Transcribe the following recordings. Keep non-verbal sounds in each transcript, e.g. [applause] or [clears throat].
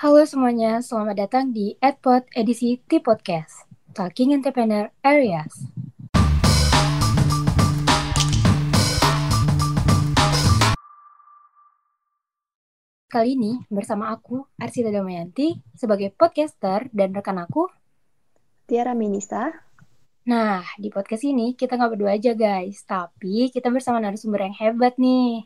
Halo semuanya, selamat datang di Adpod edisi T-Podcast, Talking Entrepreneur Areas. Kali ini bersama aku, Arsita Damayanti, sebagai podcaster dan rekan aku, Tiara Minisa. Nah, di podcast ini kita nggak berdua aja guys, tapi kita bersama narasumber yang hebat nih.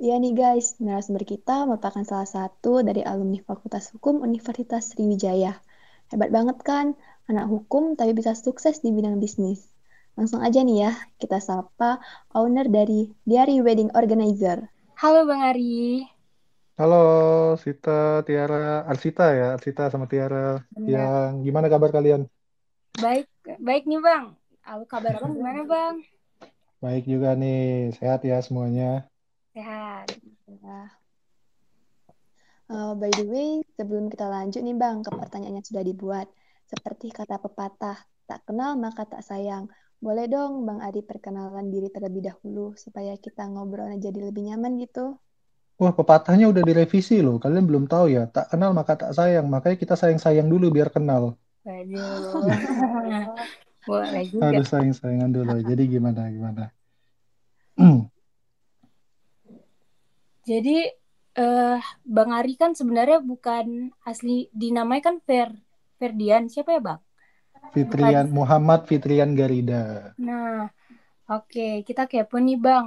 Iya nih guys, narasumber kita merupakan salah satu dari alumni Fakultas Hukum Universitas Sriwijaya. Hebat banget kan, anak hukum tapi bisa sukses di bidang bisnis. Langsung aja nih ya, kita sapa owner dari Diary Wedding Organizer. Halo Bang Ari. Halo Sita, Tiara, Arsita ya, Arsita sama Tiara. Benar. Yang gimana kabar kalian? Baik, baik nih Bang. Apa kabar Abang gimana Bang? Baik juga nih, sehat ya semuanya. Sehat. Ya. Uh, by the way, sebelum kita lanjut nih Bang ke pertanyaan yang sudah dibuat. Seperti kata pepatah, tak kenal maka tak sayang. Boleh dong Bang Adi perkenalan diri terlebih dahulu supaya kita ngobrolnya jadi lebih nyaman gitu. Wah, pepatahnya udah direvisi loh. Kalian belum tahu ya, tak kenal maka tak sayang. Makanya kita sayang-sayang dulu biar kenal. Waduh. [laughs] Boleh juga. Harus sayang-sayangan dulu. [laughs] Jadi gimana, gimana? [clears throat] Jadi eh Bang Ari kan sebenarnya bukan asli dinamai kan Fer Ferdian. Siapa ya Bang? Fitrian, Muhammad Fitrian Garida. Nah, oke, kita kepo nih Bang.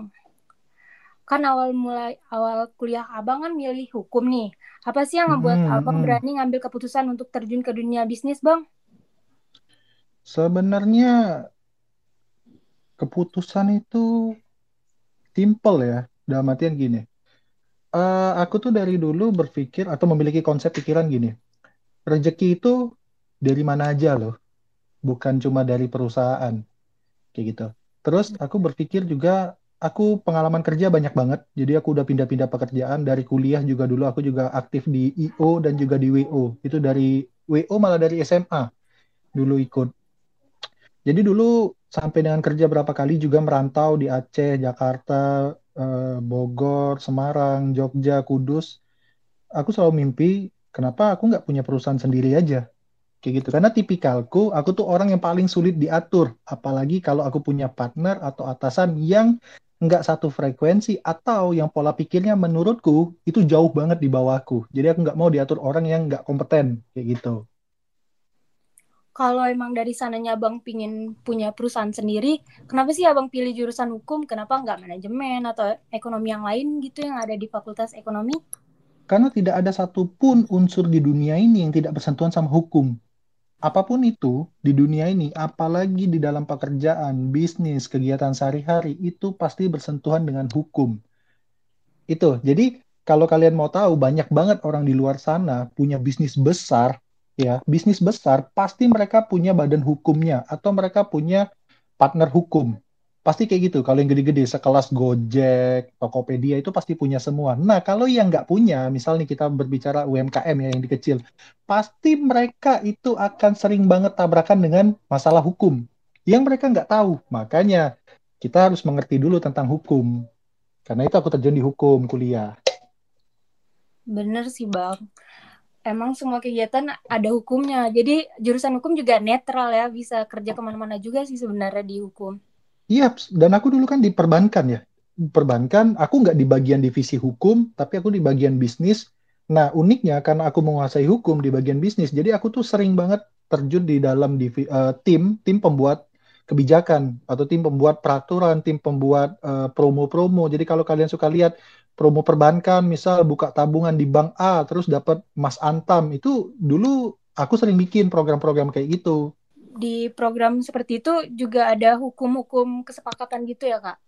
Kan awal mulai awal kuliah Abang kan milih hukum nih. Apa sih yang membuat Hmm, Abang hmm. berani ngambil keputusan untuk terjun ke dunia bisnis, Bang? Sebenarnya keputusan itu simple ya. Dalam artian gini. Eh, aku tuh dari dulu berpikir atau memiliki konsep pikiran gini. Rezeki itu dari mana aja loh. Bukan cuma dari perusahaan. Kayak gitu. Terus aku berpikir juga aku pengalaman kerja banyak banget. Jadi aku udah pindah-pindah pekerjaan dari kuliah juga dulu aku juga aktif di IO dan juga di WO. Itu dari WO malah dari SMA dulu ikut. Jadi dulu sampai dengan kerja berapa kali juga merantau di Aceh, Jakarta, eh, Bogor, Semarang, Jogja, Kudus. Aku selalu mimpi, kenapa aku nggak punya perusahaan sendiri aja? Kayak gitu. Karena tipikalku, aku tuh orang yang paling sulit diatur. Apalagi kalau aku punya partner atau atasan yang nggak satu frekuensi atau yang pola pikirnya menurutku itu jauh banget di bawahku. Jadi aku nggak mau diatur orang yang nggak kompeten. Kayak gitu. Kalau emang dari sananya Abang pingin punya perusahaan sendiri, kenapa sih Abang pilih jurusan hukum? Kenapa nggak manajemen atau ekonomi yang lain gitu yang ada di Fakultas Ekonomi? Karena tidak ada satupun unsur di dunia ini yang tidak bersentuhan sama hukum. Apa pun itu di dunia ini, apalagi di dalam pekerjaan, bisnis, kegiatan sehari-hari, itu pasti bersentuhan dengan hukum. Itu. Jadi kalau kalian mau tahu, banyak banget orang di luar sana punya bisnis besar, ya, bisnis besar, pasti mereka punya badan hukumnya atau mereka punya partner hukum. Pasti kayak gitu. Kalau yang gede-gede, sekelas Gojek, Tokopedia itu pasti punya semua. Nah, kalau yang nggak punya, misalnya kita berbicara UMKM ya, yang di kecil, pasti mereka itu akan sering banget tabrakan dengan masalah hukum yang mereka nggak tahu. Makanya kita harus mengerti dulu tentang hukum. Karena itu aku terjun di hukum kuliah. Bener sih Bang. Emang semua kegiatan ada hukumnya. Jadi jurusan hukum juga netral ya, bisa kerja ke mana-mana juga sih sebenarnya di hukum. Iya, dan aku dulu kan di perbankan ya. Perbankan, aku nggak di bagian divisi hukum, tapi aku di bagian bisnis. Nah, uniknya karena aku menguasai hukum di bagian bisnis, jadi aku tuh sering banget terjun di dalam divi- eh, tim, tim pembuat kebijakan atau tim pembuat peraturan, tim pembuat eh, promo-promo. Jadi kalau kalian suka lihat promo perbankan, misal buka tabungan di bank A, terus dapat Mas Antam, itu dulu aku sering bikin program-program kayak gitu. Di program seperti itu juga ada hukum-hukum kesepakatan gitu ya Kak?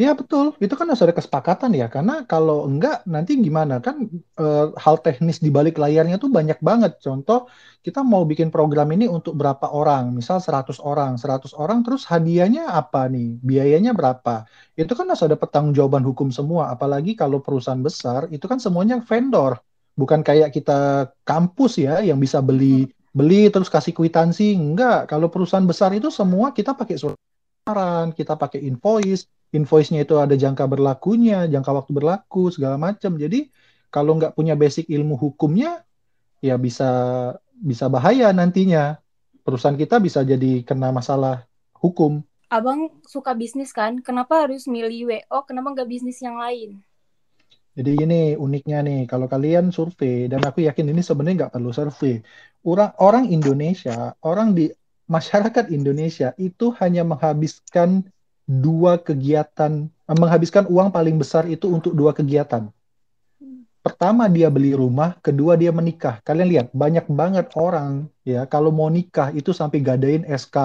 Ya betul, itu kan harus ada kesepakatan ya, karena kalau enggak nanti gimana? Kan eh, hal teknis di balik layarnya tuh banyak banget. Contoh, kita mau bikin program ini untuk berapa orang, misal 100 orang, 100 orang terus hadiahnya apa nih, biayanya berapa. Itu kan harus ada pertanggungjawaban hukum semua, apalagi kalau perusahaan besar itu kan semuanya vendor, bukan kayak kita kampus ya yang bisa beli beli terus kasih kwitansi. Enggak, kalau perusahaan besar itu semua kita pakai surat kita pakai invoice, invoice-nya itu ada jangka berlakunya, jangka waktu berlaku, segala macam. Jadi Kalau nggak punya basic ilmu hukumnya, ya bisa bisa bahaya nantinya. Perusahaan kita bisa jadi kena masalah hukum. Abang suka bisnis kan? Kenapa harus milih WO? Kenapa nggak bisnis yang lain? Jadi ini uniknya nih, kalau kalian survei, dan aku yakin ini sebenarnya nggak perlu survei. Orang, orang Indonesia, orang di masyarakat Indonesia itu hanya menghabiskan dua kegiatan, menghabiskan uang paling besar itu untuk dua kegiatan. Pertama dia beli rumah, kedua dia menikah. Kalian lihat, banyak banget orang ya kalau mau nikah itu sampai gadain SK,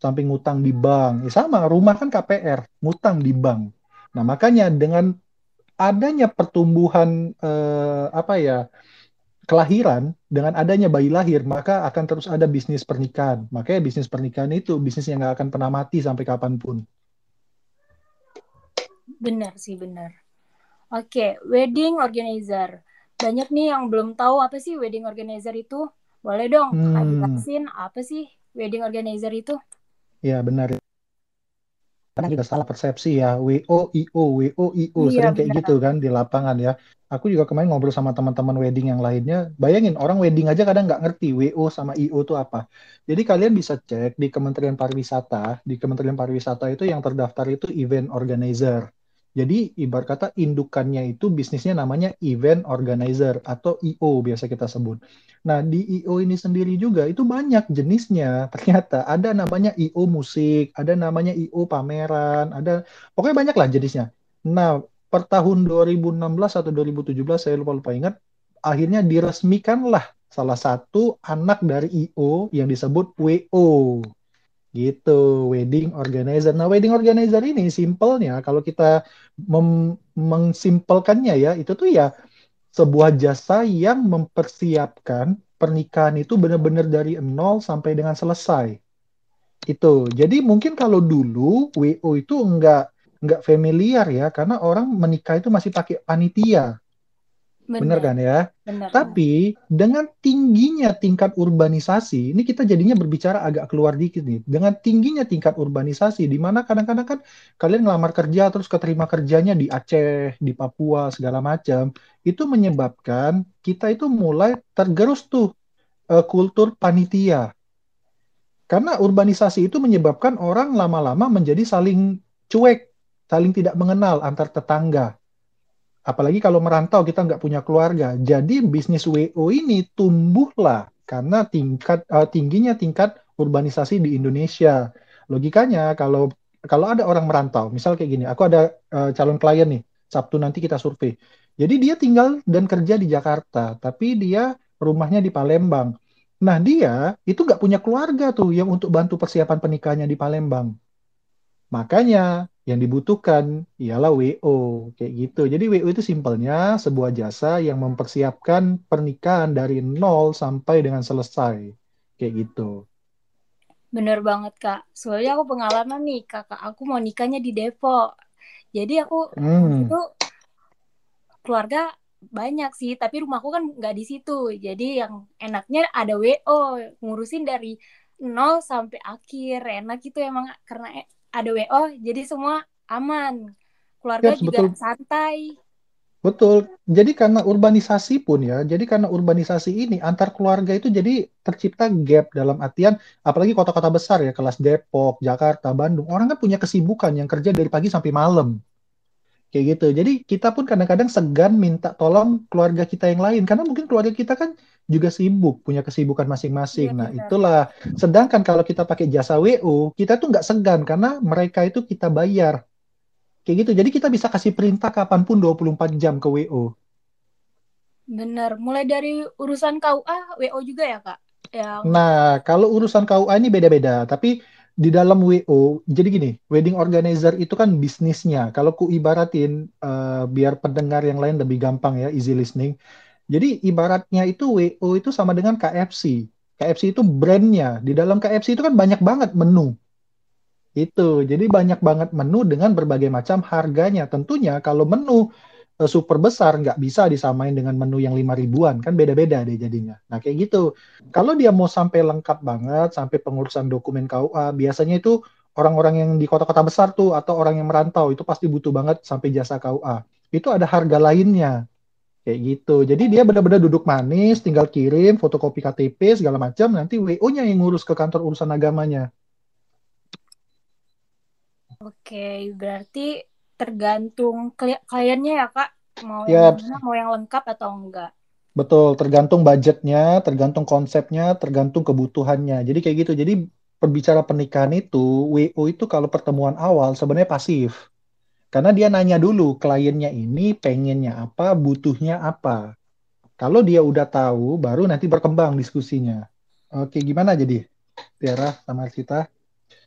sampai ngutang di bank. Ya sama, rumah kan KPR, ngutang di bank. Nah, makanya dengan adanya pertumbuhan eh, apa ya kelahiran dengan adanya bayi lahir maka akan terus ada bisnis pernikahan makanya bisnis pernikahan itu bisnis yang nggak akan pernah mati sampai kapan pun benar sih benar. Oke wedding organizer. Banyak nih yang belum tahu apa sih wedding organizer itu. Boleh dong hmm. jelasin apa sih wedding organizer itu? Ya benar. Karena juga salah persepsi ya WO IO WO IO iya, sering kayak gitu kan di lapangan ya. Aku juga kemarin ngobrol sama teman-teman wedding yang lainnya. Bayangin orang wedding aja kadang nggak ngerti WO sama IO itu apa. Jadi kalian bisa cek di Kementerian Pariwisata. Di Kementerian Pariwisata itu yang terdaftar itu event organizer jadi ibarat kata indukannya itu bisnisnya namanya event organizer atau IO biasa kita sebut. Nah di IO ini sendiri juga itu banyak jenisnya. Ternyata ada namanya IO musik, ada namanya IO pameran, ada pokoknya banyak lah jenisnya. Nah per tahun 2016 atau 2017 saya lupa lupa ingat, akhirnya diresmikanlah salah satu anak dari IO yang disebut WO gitu wedding organizer. Nah wedding organizer ini simpelnya kalau kita mengsimpelkannya ya itu tuh ya sebuah jasa yang mempersiapkan pernikahan itu benar-benar dari nol sampai dengan selesai. Itu. Jadi mungkin kalau dulu WO itu enggak enggak familiar ya karena orang menikah itu masih pakai panitia. Benar kan ya? Benar, Tapi dengan tingginya tingkat urbanisasi, ini kita jadinya berbicara agak keluar dikit nih. Dengan tingginya tingkat urbanisasi, di mana kadang-kadang kan kalian ngelamar kerja terus keterima kerjanya di Aceh, di Papua segala macam, itu menyebabkan kita itu mulai tergerus tuh uh, kultur panitia. Karena urbanisasi itu menyebabkan orang lama-lama menjadi saling cuek, saling tidak mengenal antar tetangga apalagi kalau merantau kita nggak punya keluarga. Jadi bisnis WO ini tumbuhlah karena tingkat uh, tingginya tingkat urbanisasi di Indonesia. Logikanya kalau kalau ada orang merantau, misal kayak gini, aku ada uh, calon klien nih, Sabtu nanti kita survei. Jadi dia tinggal dan kerja di Jakarta, tapi dia rumahnya di Palembang. Nah dia itu nggak punya keluarga tuh yang untuk bantu persiapan pernikahannya di Palembang. Makanya yang dibutuhkan ialah WO kayak gitu. Jadi WO itu simpelnya sebuah jasa yang mempersiapkan pernikahan dari nol sampai dengan selesai kayak gitu. Bener banget kak. Soalnya aku pengalaman nih kakak aku mau nikahnya di Depok. Jadi aku hmm. itu keluarga banyak sih, tapi rumahku kan nggak di situ. Jadi yang enaknya ada WO ngurusin dari nol sampai akhir. Enak itu emang karena ada WO jadi semua aman keluarga yes, juga betul. santai Betul. Jadi karena urbanisasi pun ya, jadi karena urbanisasi ini antar keluarga itu jadi tercipta gap dalam artian apalagi kota-kota besar ya, kelas Depok, Jakarta, Bandung. Orang kan punya kesibukan yang kerja dari pagi sampai malam. Kayak gitu. Jadi kita pun kadang-kadang segan minta tolong keluarga kita yang lain karena mungkin keluarga kita kan juga sibuk, punya kesibukan masing-masing. Ya, nah, benar. itulah. Sedangkan kalau kita pakai jasa WO, kita tuh nggak segan karena mereka itu kita bayar. Kayak gitu. Jadi kita bisa kasih perintah kapan pun 24 jam ke WO. Benar. Mulai dari urusan KUA, WO juga ya, Kak? Yang... Nah, kalau urusan KUA ini beda-beda. Tapi di dalam WO, jadi gini, wedding organizer itu kan bisnisnya. Kalau ku ibaratin, uh, biar pendengar yang lain lebih gampang ya, easy listening jadi ibaratnya itu WO itu sama dengan KFC. KFC itu brandnya. Di dalam KFC itu kan banyak banget menu. Itu. Jadi banyak banget menu dengan berbagai macam harganya. Tentunya kalau menu uh, super besar nggak bisa disamain dengan menu yang lima ribuan. Kan beda-beda deh jadinya. Nah kayak gitu. Kalau dia mau sampai lengkap banget, sampai pengurusan dokumen KUA, biasanya itu orang-orang yang di kota-kota besar tuh atau orang yang merantau itu pasti butuh banget sampai jasa KUA. Itu ada harga lainnya Kayak gitu. Jadi dia benar-benar duduk manis, tinggal kirim fotokopi KTP segala macam, nanti WO-nya yang ngurus ke kantor urusan agamanya. Oke, berarti tergantung kliennya ya kak, mau yang mana, mau yang lengkap atau enggak? Betul, tergantung budgetnya, tergantung konsepnya, tergantung kebutuhannya. Jadi kayak gitu. Jadi perbicara pernikahan itu, WO itu kalau pertemuan awal sebenarnya pasif. Karena dia nanya dulu kliennya ini pengennya apa, butuhnya apa. Kalau dia udah tahu, baru nanti berkembang diskusinya. Oke, gimana jadi? Tiara sama kita?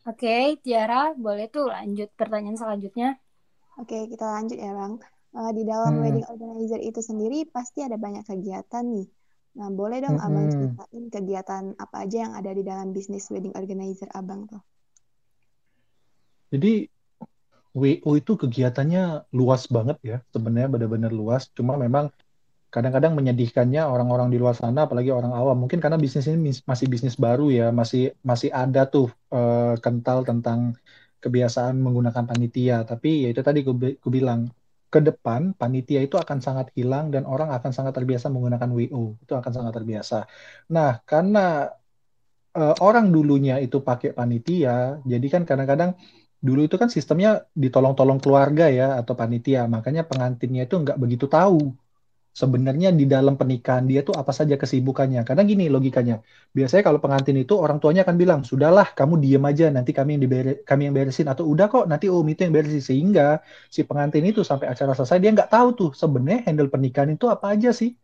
Oke, Tiara, boleh tuh lanjut pertanyaan selanjutnya. Oke, kita lanjut ya, Bang. Uh, di dalam hmm. wedding organizer itu sendiri pasti ada banyak kegiatan nih. Nah, boleh dong hmm. Abang ceritain kegiatan apa aja yang ada di dalam bisnis wedding organizer Abang tuh? Jadi WO itu kegiatannya luas banget ya, sebenarnya benar-benar luas. Cuma memang kadang-kadang menyedihkannya orang-orang di luar sana, apalagi orang awam. Mungkin karena bisnis ini masih bisnis baru ya, masih masih ada tuh uh, kental tentang kebiasaan menggunakan panitia. Tapi ya itu tadi gue bilang, ke depan panitia itu akan sangat hilang dan orang akan sangat terbiasa menggunakan WO. Itu akan sangat terbiasa. Nah, karena uh, orang dulunya itu pakai panitia, jadi kan kadang-kadang dulu itu kan sistemnya ditolong-tolong keluarga ya atau panitia, makanya pengantinnya itu nggak begitu tahu sebenarnya di dalam pernikahan dia tuh apa saja kesibukannya. Karena gini logikanya, biasanya kalau pengantin itu orang tuanya akan bilang, sudahlah kamu diem aja, nanti kami yang diber kami yang beresin atau udah kok nanti om itu yang beresin sehingga si pengantin itu sampai acara selesai dia nggak tahu tuh sebenarnya handle pernikahan itu apa aja sih.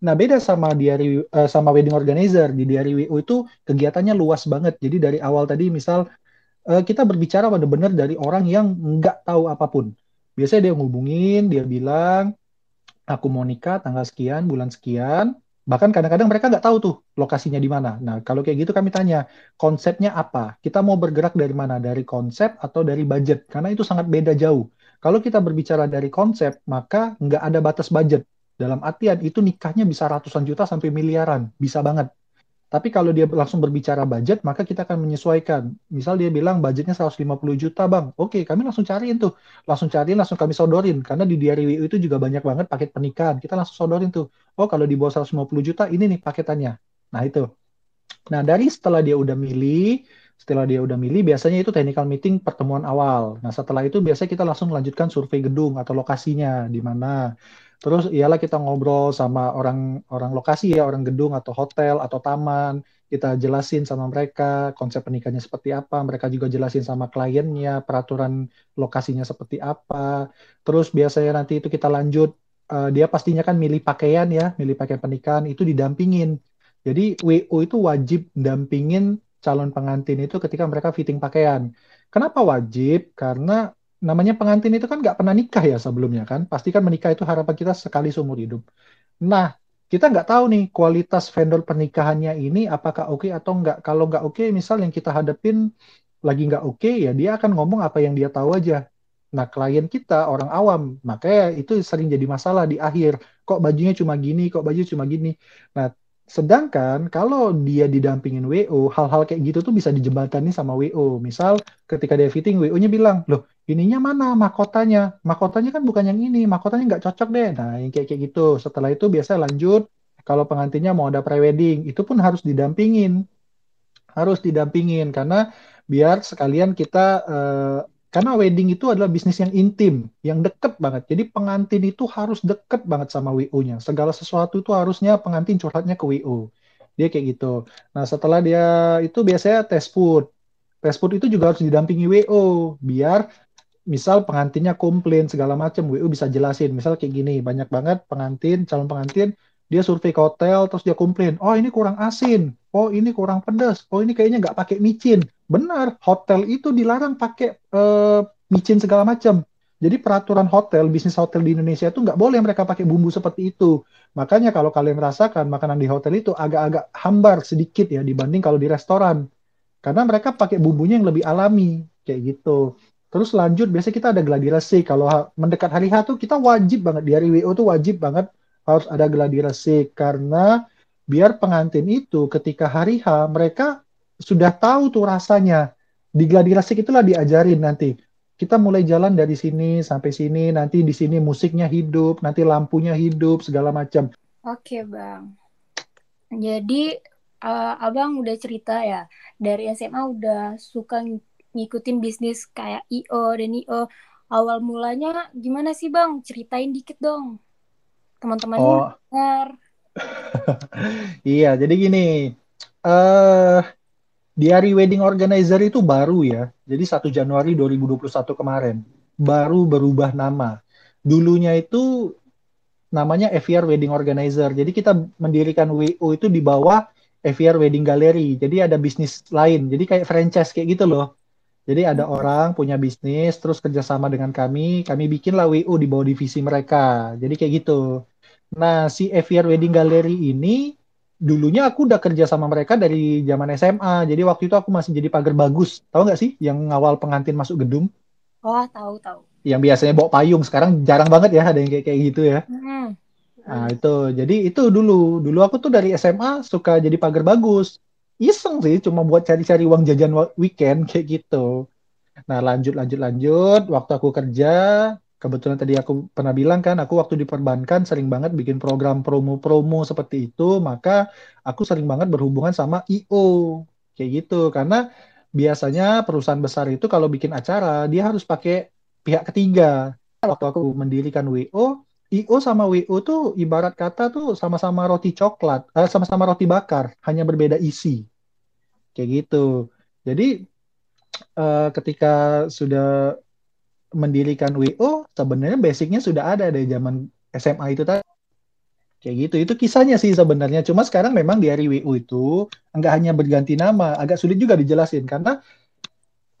Nah, beda sama diary uh, sama wedding organizer. Di diary WO itu kegiatannya luas banget. Jadi dari awal tadi misal uh, kita berbicara benar-benar dari orang yang nggak tahu apa pun. Biasanya dia ngubungin, dia bilang, aku mau nikah tanggal sekian, bulan sekian. Bahkan kadang-kadang mereka nggak tahu tuh lokasinya di mana. Nah, kalau kayak gitu kami tanya, konsepnya apa? Kita mau bergerak dari mana? Dari konsep atau dari budget? Karena itu sangat beda jauh. Kalau kita berbicara dari konsep, maka nggak ada batas budget. Dalam artian itu nikahnya bisa ratusan juta sampai miliaran. Bisa banget. Tapi kalau dia langsung berbicara budget, maka kita akan menyesuaikan. Misal dia bilang budgetnya 150 juta, Bang. Oke, kami langsung cariin tuh. Langsung cariin, langsung kami sodorin. Karena di diary WU itu juga banyak banget paket pernikahan. Kita langsung sodorin tuh. Oh, kalau di bawah 150 juta, ini nih paketannya. Nah, itu. Nah, dari setelah dia udah milih, setelah dia udah milih, biasanya itu technical meeting pertemuan awal. Nah, setelah itu biasanya kita langsung lanjutkan survei gedung atau lokasinya, di mana. Terus iyalah kita ngobrol sama orang orang lokasi ya, orang gedung atau hotel atau taman. Kita jelasin sama mereka konsep pernikahannya seperti apa. Mereka juga jelasin sama kliennya peraturan lokasinya seperti apa. Terus biasanya nanti itu kita lanjut. Uh, dia pastinya kan milih pakaian ya, milih pakaian pernikahan itu didampingin. Jadi WO itu wajib dampingin calon pengantin itu ketika mereka fitting pakaian. Kenapa wajib? Karena namanya pengantin itu kan nggak pernah nikah ya sebelumnya kan. Pasti kan menikah itu harapan kita sekali seumur hidup. Nah, kita nggak tahu nih kualitas vendor pernikahannya ini apakah oke okay atau nggak. Kalau nggak oke, okay, misal yang kita hadapin lagi nggak oke, okay, ya dia akan ngomong apa yang dia tahu aja. Nah, klien kita orang awam, makanya itu sering jadi masalah di akhir. Kok bajunya cuma gini, kok baju cuma gini. Nah, Sedangkan kalau dia didampingin WO, hal-hal kayak gitu tuh bisa dijembatani sama WO. Misal ketika dia fitting, WO-nya bilang, loh ininya mana mahkotanya? Mahkotanya kan bukan yang ini, mahkotanya nggak cocok deh. Nah yang kayak kayak gitu. Setelah itu biasa lanjut, kalau pengantinnya mau ada prewedding, itu pun harus didampingin. Harus didampingin, karena biar sekalian kita uh, karena wedding itu adalah bisnis yang intim, yang deket banget. Jadi pengantin itu harus deket banget sama WO-nya. Segala sesuatu itu harusnya pengantin curhatnya ke WO. Dia kayak gitu. Nah setelah dia itu biasanya tes food. Tes food itu juga harus didampingi WO. Biar misal pengantinnya komplain segala macam, WO bisa jelasin. Misal kayak gini, banyak banget pengantin, calon pengantin, dia survei ke hotel, terus dia komplain, oh ini kurang asin, oh ini kurang pedas, oh ini kayaknya nggak pakai micin. Benar, hotel itu dilarang pakai uh, micin segala macam. Jadi peraturan hotel, bisnis hotel di Indonesia itu nggak boleh mereka pakai bumbu seperti itu. Makanya kalau kalian merasakan makanan di hotel itu agak-agak hambar sedikit ya dibanding kalau di restoran. Karena mereka pakai bumbunya yang lebih alami, kayak gitu. Terus lanjut, biasanya kita ada gladi resik. Kalau mendekat hari H tuh kita wajib banget, di hari WO tuh wajib banget harus ada gladi resik. Karena biar pengantin itu ketika hari H mereka sudah tahu tuh rasanya. Di gladi resik itulah diajarin nanti. kita mulai jalan dari sini sampai sini, nanti di sini musiknya hidup, nanti lampunya hidup, segala macam. Oke, Bang. Jadi uh, Abang udah cerita ya, dari SMA udah suka ngikutin bisnis kayak IO dan IO. Awal mulanya gimana sih, Bang? Ceritain dikit dong. Teman-teman oh. dengar. [laughs] iya, jadi gini. Eh uh, Diary Wedding Organizer itu baru ya. Jadi 1 Januari 2021 kemarin. Baru berubah nama. Dulunya itu namanya FVR Wedding Organizer. Jadi kita mendirikan WO itu di bawah FVR Wedding Gallery. Jadi ada bisnis lain. Jadi kayak franchise kayak gitu loh. Jadi ada hmm. orang punya bisnis, terus kerjasama dengan kami, kami bikinlah WO di bawah divisi mereka. Jadi kayak gitu. Nah, si FVR Wedding Gallery ini dulunya aku udah kerja sama mereka dari zaman SMA. Jadi waktu itu aku masih jadi pagar bagus. Tahu nggak sih yang ngawal pengantin masuk gedung? Oh, tahu tahu. Yang biasanya bawa payung, sekarang jarang banget ya ada yang kayak kayak gitu ya. Hmm. Nah, itu. Jadi itu dulu. Dulu aku tuh dari SMA suka jadi pagar bagus. Iseng sih, cuma buat cari-cari uang jajan weekend kayak gitu. Nah, lanjut lanjut lanjut, waktu aku kerja, kebetulan tadi aku pernah bilang kan, aku waktu di perbankan sering banget bikin program promo-promo seperti itu, maka aku sering banget berhubungan sama IO kayak gitu karena biasanya perusahaan besar itu kalau bikin acara dia harus pakai pihak ketiga. Waktu aku mendirikan WO, IO sama WO tuh ibarat kata tuh sama-sama roti coklat, eh, sama-sama roti bakar, hanya berbeda isi. Kayak gitu. Jadi uh, ketika sudah mendirikan WO sebenarnya basicnya sudah ada dari zaman SMA itu tadi. Kayak gitu. Itu kisahnya sih sebenarnya. Cuma sekarang memang di hari WO itu enggak hanya berganti nama agak sulit juga dijelasin. Karena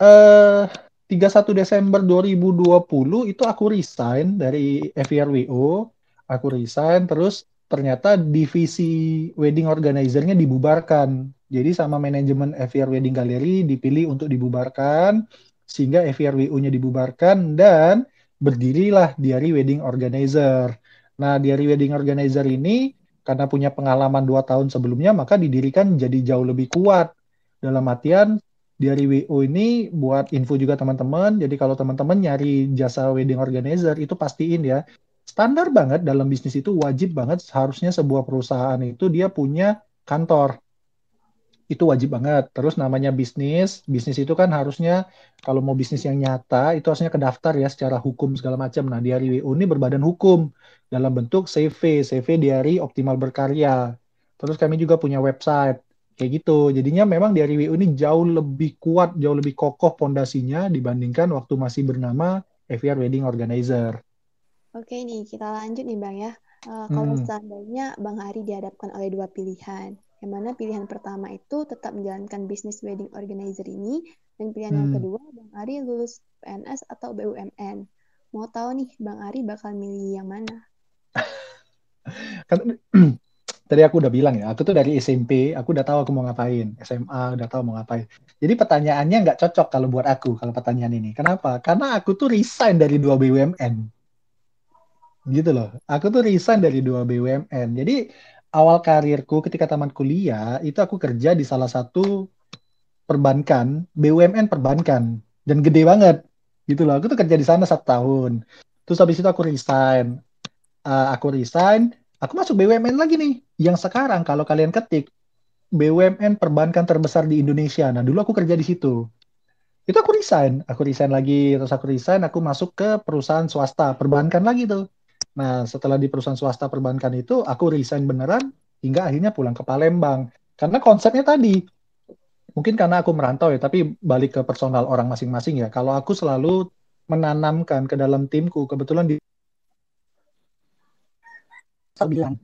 eh 31 Desember 2020 itu aku resign dari FIRWO aku resign terus ternyata divisi wedding organizer-nya dibubarkan. Jadi sama manajemen FIR Wedding Gallery dipilih untuk dibubarkan sehingga FIRWU-nya dibubarkan dan berdirilah Diary Wedding Organizer. Nah, Diary Wedding Organizer ini karena punya pengalaman dua tahun sebelumnya, maka didirikan jadi jauh lebih kuat. Dalam artian, Diary WO ini buat info juga teman-teman, jadi kalau teman-teman nyari jasa wedding organizer, itu pastiin ya, standar banget dalam bisnis itu wajib banget seharusnya sebuah perusahaan itu dia punya kantor itu wajib banget. Terus namanya bisnis, bisnis itu kan harusnya kalau mau bisnis yang nyata itu harusnya kedaftar ya secara hukum segala macam. Nah, di hari WU ini berbadan hukum dalam bentuk CV, CV di hari Optimal Berkarya. Terus kami juga punya website kayak gitu. Jadinya memang di hari WU ini jauh lebih kuat, jauh lebih kokoh pondasinya dibandingkan waktu masih bernama FR Wedding Organizer. Oke nih, kita lanjut nih Bang ya. Uh, kalau hmm. seandainya Bang Ari dihadapkan oleh dua pilihan, yang mana pilihan pertama itu tetap menjalankan bisnis wedding organizer ini, dan pilihan hmm. yang kedua, Bang Ari lulus PNS atau BUMN. Mau tahu nih, Bang Ari bakal milih yang mana? [laughs] kan, [clears throat] tadi aku udah bilang ya, aku tuh dari SMP, aku udah tahu aku mau ngapain. SMA udah tahu mau ngapain. Jadi pertanyaannya nggak cocok kalau buat aku, kalau pertanyaan ini. Kenapa? Karena aku tuh resign dari dua BUMN. Gitu loh. Aku tuh resign dari dua BUMN. Jadi awal karirku ketika taman kuliah itu aku kerja di salah satu perbankan BUMN perbankan dan gede banget gitu loh. Aku tuh kerja di sana satu tahun. Terus habis itu aku resign. Uh, aku resign aku masuk BUMN lagi nih yang sekarang kalau kalian ketik BUMN perbankan terbesar di Indonesia. Nah dulu aku kerja di situ. Itu aku resign. Aku resign lagi terus aku resign aku masuk ke perusahaan swasta perbankan lagi tuh Nah, setelah di perusahaan swasta perbankan itu, aku resign beneran hingga akhirnya pulang ke Palembang. Karena konsepnya tadi, mungkin karena aku merantau ya, tapi balik ke personal orang masing-masing ya. Kalau aku selalu menanamkan ke dalam timku, kebetulan di bilang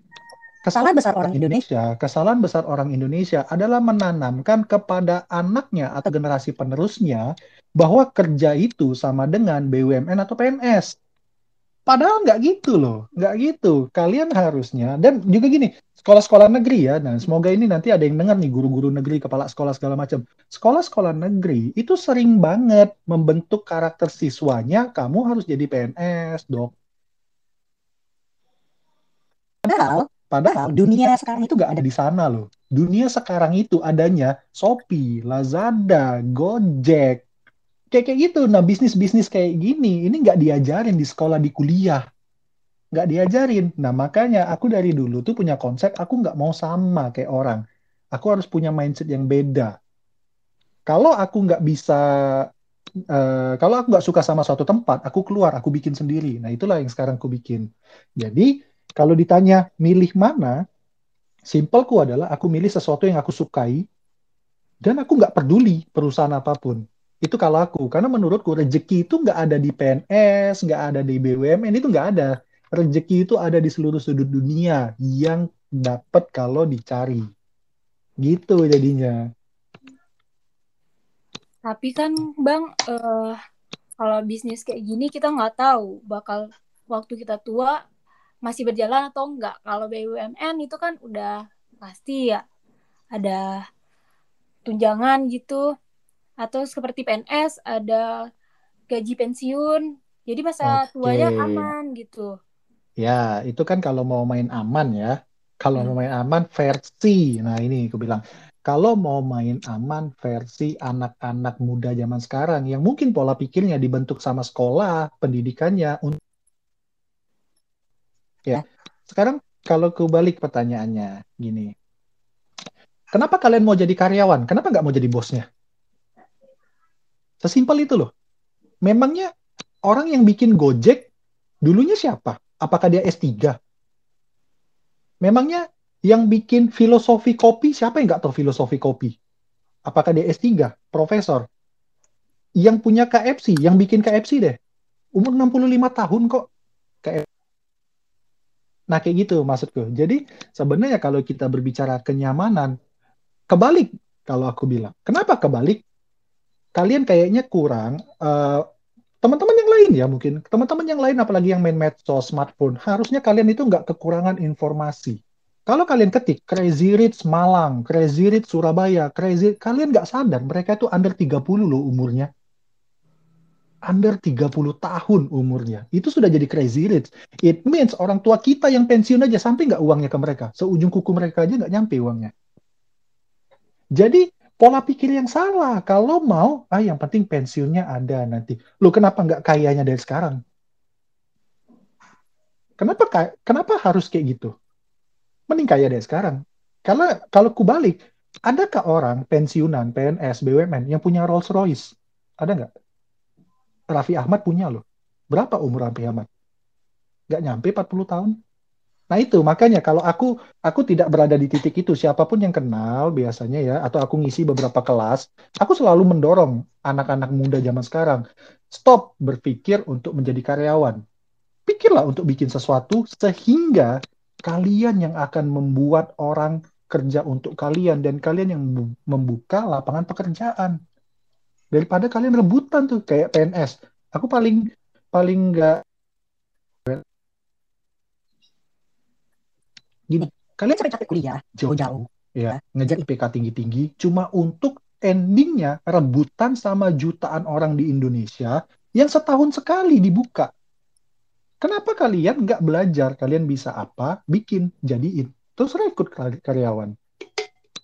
kesalahan besar orang Indonesia, kesalahan besar orang Indonesia adalah menanamkan kepada anaknya atau generasi penerusnya bahwa kerja itu sama dengan BUMN atau PNS. Padahal nggak gitu loh, nggak gitu. Kalian harusnya dan juga gini, sekolah-sekolah negeri ya. Nah, semoga ini nanti ada yang dengar nih guru-guru negeri, kepala sekolah segala macam. Sekolah-sekolah negeri itu sering banget membentuk karakter siswanya. Kamu harus jadi PNS, dok. Padahal, padahal dunia sekarang itu nggak ada di sana loh. Dunia sekarang itu adanya Shopee, Lazada, Gojek, kayak kayak gitu. Nah bisnis bisnis kayak gini ini nggak diajarin di sekolah di kuliah, nggak diajarin. Nah makanya aku dari dulu tuh punya konsep aku nggak mau sama kayak orang. Aku harus punya mindset yang beda. Kalau aku nggak bisa uh, kalau aku nggak suka sama suatu tempat, aku keluar, aku bikin sendiri. Nah, itulah yang sekarang aku bikin. Jadi, kalau ditanya milih mana, simpelku adalah aku milih sesuatu yang aku sukai, dan aku nggak peduli perusahaan apa pun. Itu kalau aku, karena menurutku rezeki itu nggak ada di PNS, nggak ada di BUMN, itu nggak ada. Rezeki itu ada di seluruh sudut dunia yang dapat kalau dicari. Gitu jadinya. Tapi kan Bang, uh, kalau bisnis kayak gini kita nggak tahu bakal waktu kita tua masih berjalan atau enggak. Kalau BUMN itu kan udah pasti ya ada tunjangan gitu atau seperti PNS ada gaji pensiun. Jadi masa okay. tuanya aman gitu. Ya, itu kan kalau mau main aman ya. Kalau hmm. mau main aman versi. Nah, ini aku bilang kalau mau main aman versi anak-anak muda zaman sekarang yang mungkin pola pikirnya dibentuk sama sekolah, pendidikannya ya. Sekarang kalau kebalik pertanyaannya gini. Kenapa kalian mau jadi karyawan? Kenapa nggak mau jadi bosnya? Sesimpel itu loh. Memangnya orang yang bikin Gojek dulunya siapa? Apakah dia S3? Memangnya yang bikin filosofi kopi, siapa yang nggak tahu filosofi kopi? Apakah dia S3, profesor? Yang punya KFC, yang bikin KFC deh. Umur 65 tahun kok. KFC. Nah, kayak gitu maksudku. Jadi, sebenarnya kalau kita berbicara kenyamanan, kebalik kalau aku bilang. Kenapa kebalik? Kalian kayaknya kurang uh, teman-teman yang lain ya mungkin teman-teman yang lain apalagi yang main medsos smartphone harusnya kalian itu nggak kekurangan informasi kalau kalian ketik Crazy Rich Malang, Crazy Rich Surabaya, Crazy kalian nggak sadar mereka itu under 30 loh umurnya. Under 30 tahun umurnya. Itu sudah jadi Crazy Rich. It means orang tua kita yang pensiun aja sampai nggak uangnya ke mereka. Seujung kuku mereka aja nggak nyampe uangnya. Jadi pola pikir yang salah. Kalau mau, ah yang penting pensiunnya ada nanti. Lo kenapa nggak kayanya dari sekarang? Kenapa kenapa harus kayak gitu? mending kaya deh sekarang. Karena kalau kubalik, adakah orang pensiunan, PNS, BUMN yang punya Rolls Royce? Ada nggak? Raffi Ahmad punya loh. Berapa umur Raffi Ahmad? Nggak nyampe 40 tahun. Nah itu. Makanya kalau aku aku tidak berada di titik itu siapa pun yang kenal biasanya ya atau aku ngisi beberapa kelas aku selalu mendorong anak-anak muda zaman sekarang stop berpikir untuk menjadi karyawan. Pikirlah untuk bikin sesuatu sehingga kalian yang akan membuat orang kerja untuk kalian dan kalian yang membuka lapangan pekerjaan. Daripada kalian rebutan tuh kayak PNS aku paling paling nggak gini kalian capek-capek kuliah jauh-jauh ya ngejar IPK tinggi-tinggi cuma untuk endingnya rebutan sama jutaan orang di Indonesia yang setahun sekali dibuka Kenapa kalian nggak belajar? Kalian bisa apa? Bikin, jadiin. Terus rekrut karyawan.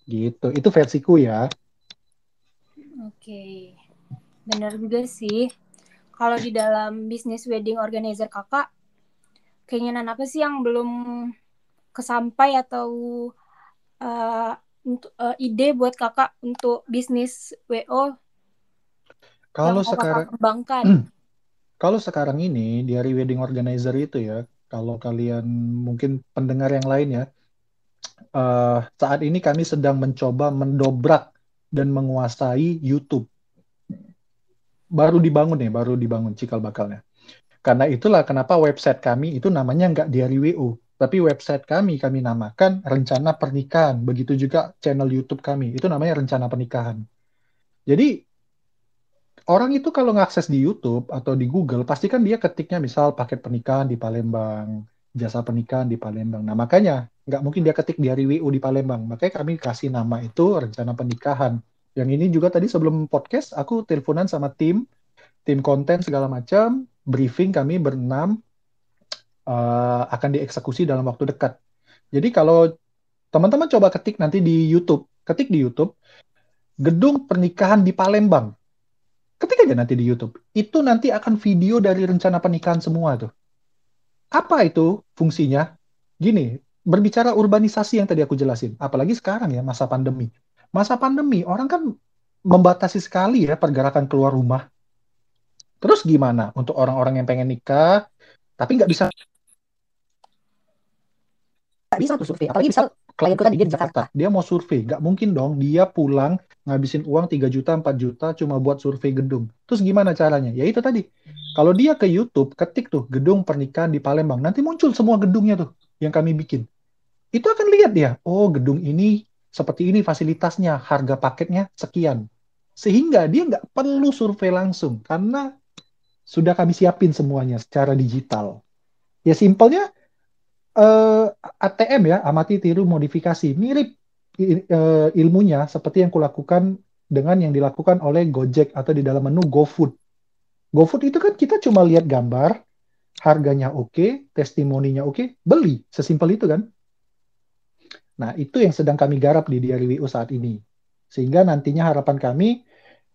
Gitu. Itu versiku ya. Oke. Benar juga sih. Kalau di dalam bisnis wedding organizer kakak, keinginan apa sih yang belum kesampai atau uh, untuk uh, ide buat kakak untuk bisnis WO? Kalau sekarang kembangkan. Kalau sekarang ini di hari wedding organizer itu ya, kalau kalian mungkin pendengar yang lain ya, uh, saat ini kami sedang mencoba mendobrak dan menguasai YouTube. Baru dibangun ya, baru dibangun cikal bakalnya. Karena itulah kenapa website kami itu namanya nggak di hari WU, tapi website kami kami namakan Rencana Pernikahan. Begitu juga channel YouTube kami, itu namanya Rencana Pernikahan. Jadi orang itu kalau ngakses di YouTube atau di Google pasti kan dia ketiknya misal paket pernikahan di Palembang, jasa pernikahan di Palembang. Nah makanya nggak mungkin dia ketik di hari WU di Palembang. Makanya kami kasih nama itu rencana pernikahan. Yang ini juga tadi sebelum podcast aku teleponan sama tim, tim konten segala macam, briefing kami berenam uh, akan dieksekusi dalam waktu dekat. Jadi kalau teman-teman coba ketik nanti di YouTube, ketik di YouTube gedung pernikahan di Palembang ketik aja nanti di YouTube. Itu nanti akan video dari rencana pernikahan semua tuh. Apa itu fungsinya? Gini, berbicara urbanisasi yang tadi aku jelasin, apalagi sekarang ya masa pandemi. Masa pandemi orang kan membatasi sekali ya pergerakan keluar rumah. Terus gimana untuk orang-orang yang pengen nikah tapi nggak bisa bisa tuh survei apalagi misal klien dia di Jakarta. Dia mau survei nggak mungkin dong. Dia pulang ngabisin uang 3 juta 4 juta cuma buat survei gedung. Terus gimana caranya? Ya itu tadi. Kalau dia ke YouTube ketik tuh gedung pernikahan di Palembang nanti muncul semua gedungnya tuh yang kami bikin. Itu akan lihat dia oh gedung ini seperti ini fasilitasnya harga paketnya sekian. Sehingga dia nggak perlu survei langsung karena sudah kami siapin semuanya secara digital. Ya simpelnya eh, ATM ya, amati tiru modifikasi, mirip uh, ilmunya seperti yang kulakukan dengan yang dilakukan oleh Gojek atau di dalam menu GoFood. GoFood itu kan kita cuma lihat gambar, harganya oke, okay, testimoninya oke, okay, beli, sesimpel itu kan. Nah, itu yang sedang kami garap di Diary saat ini. Sehingga nantinya harapan kami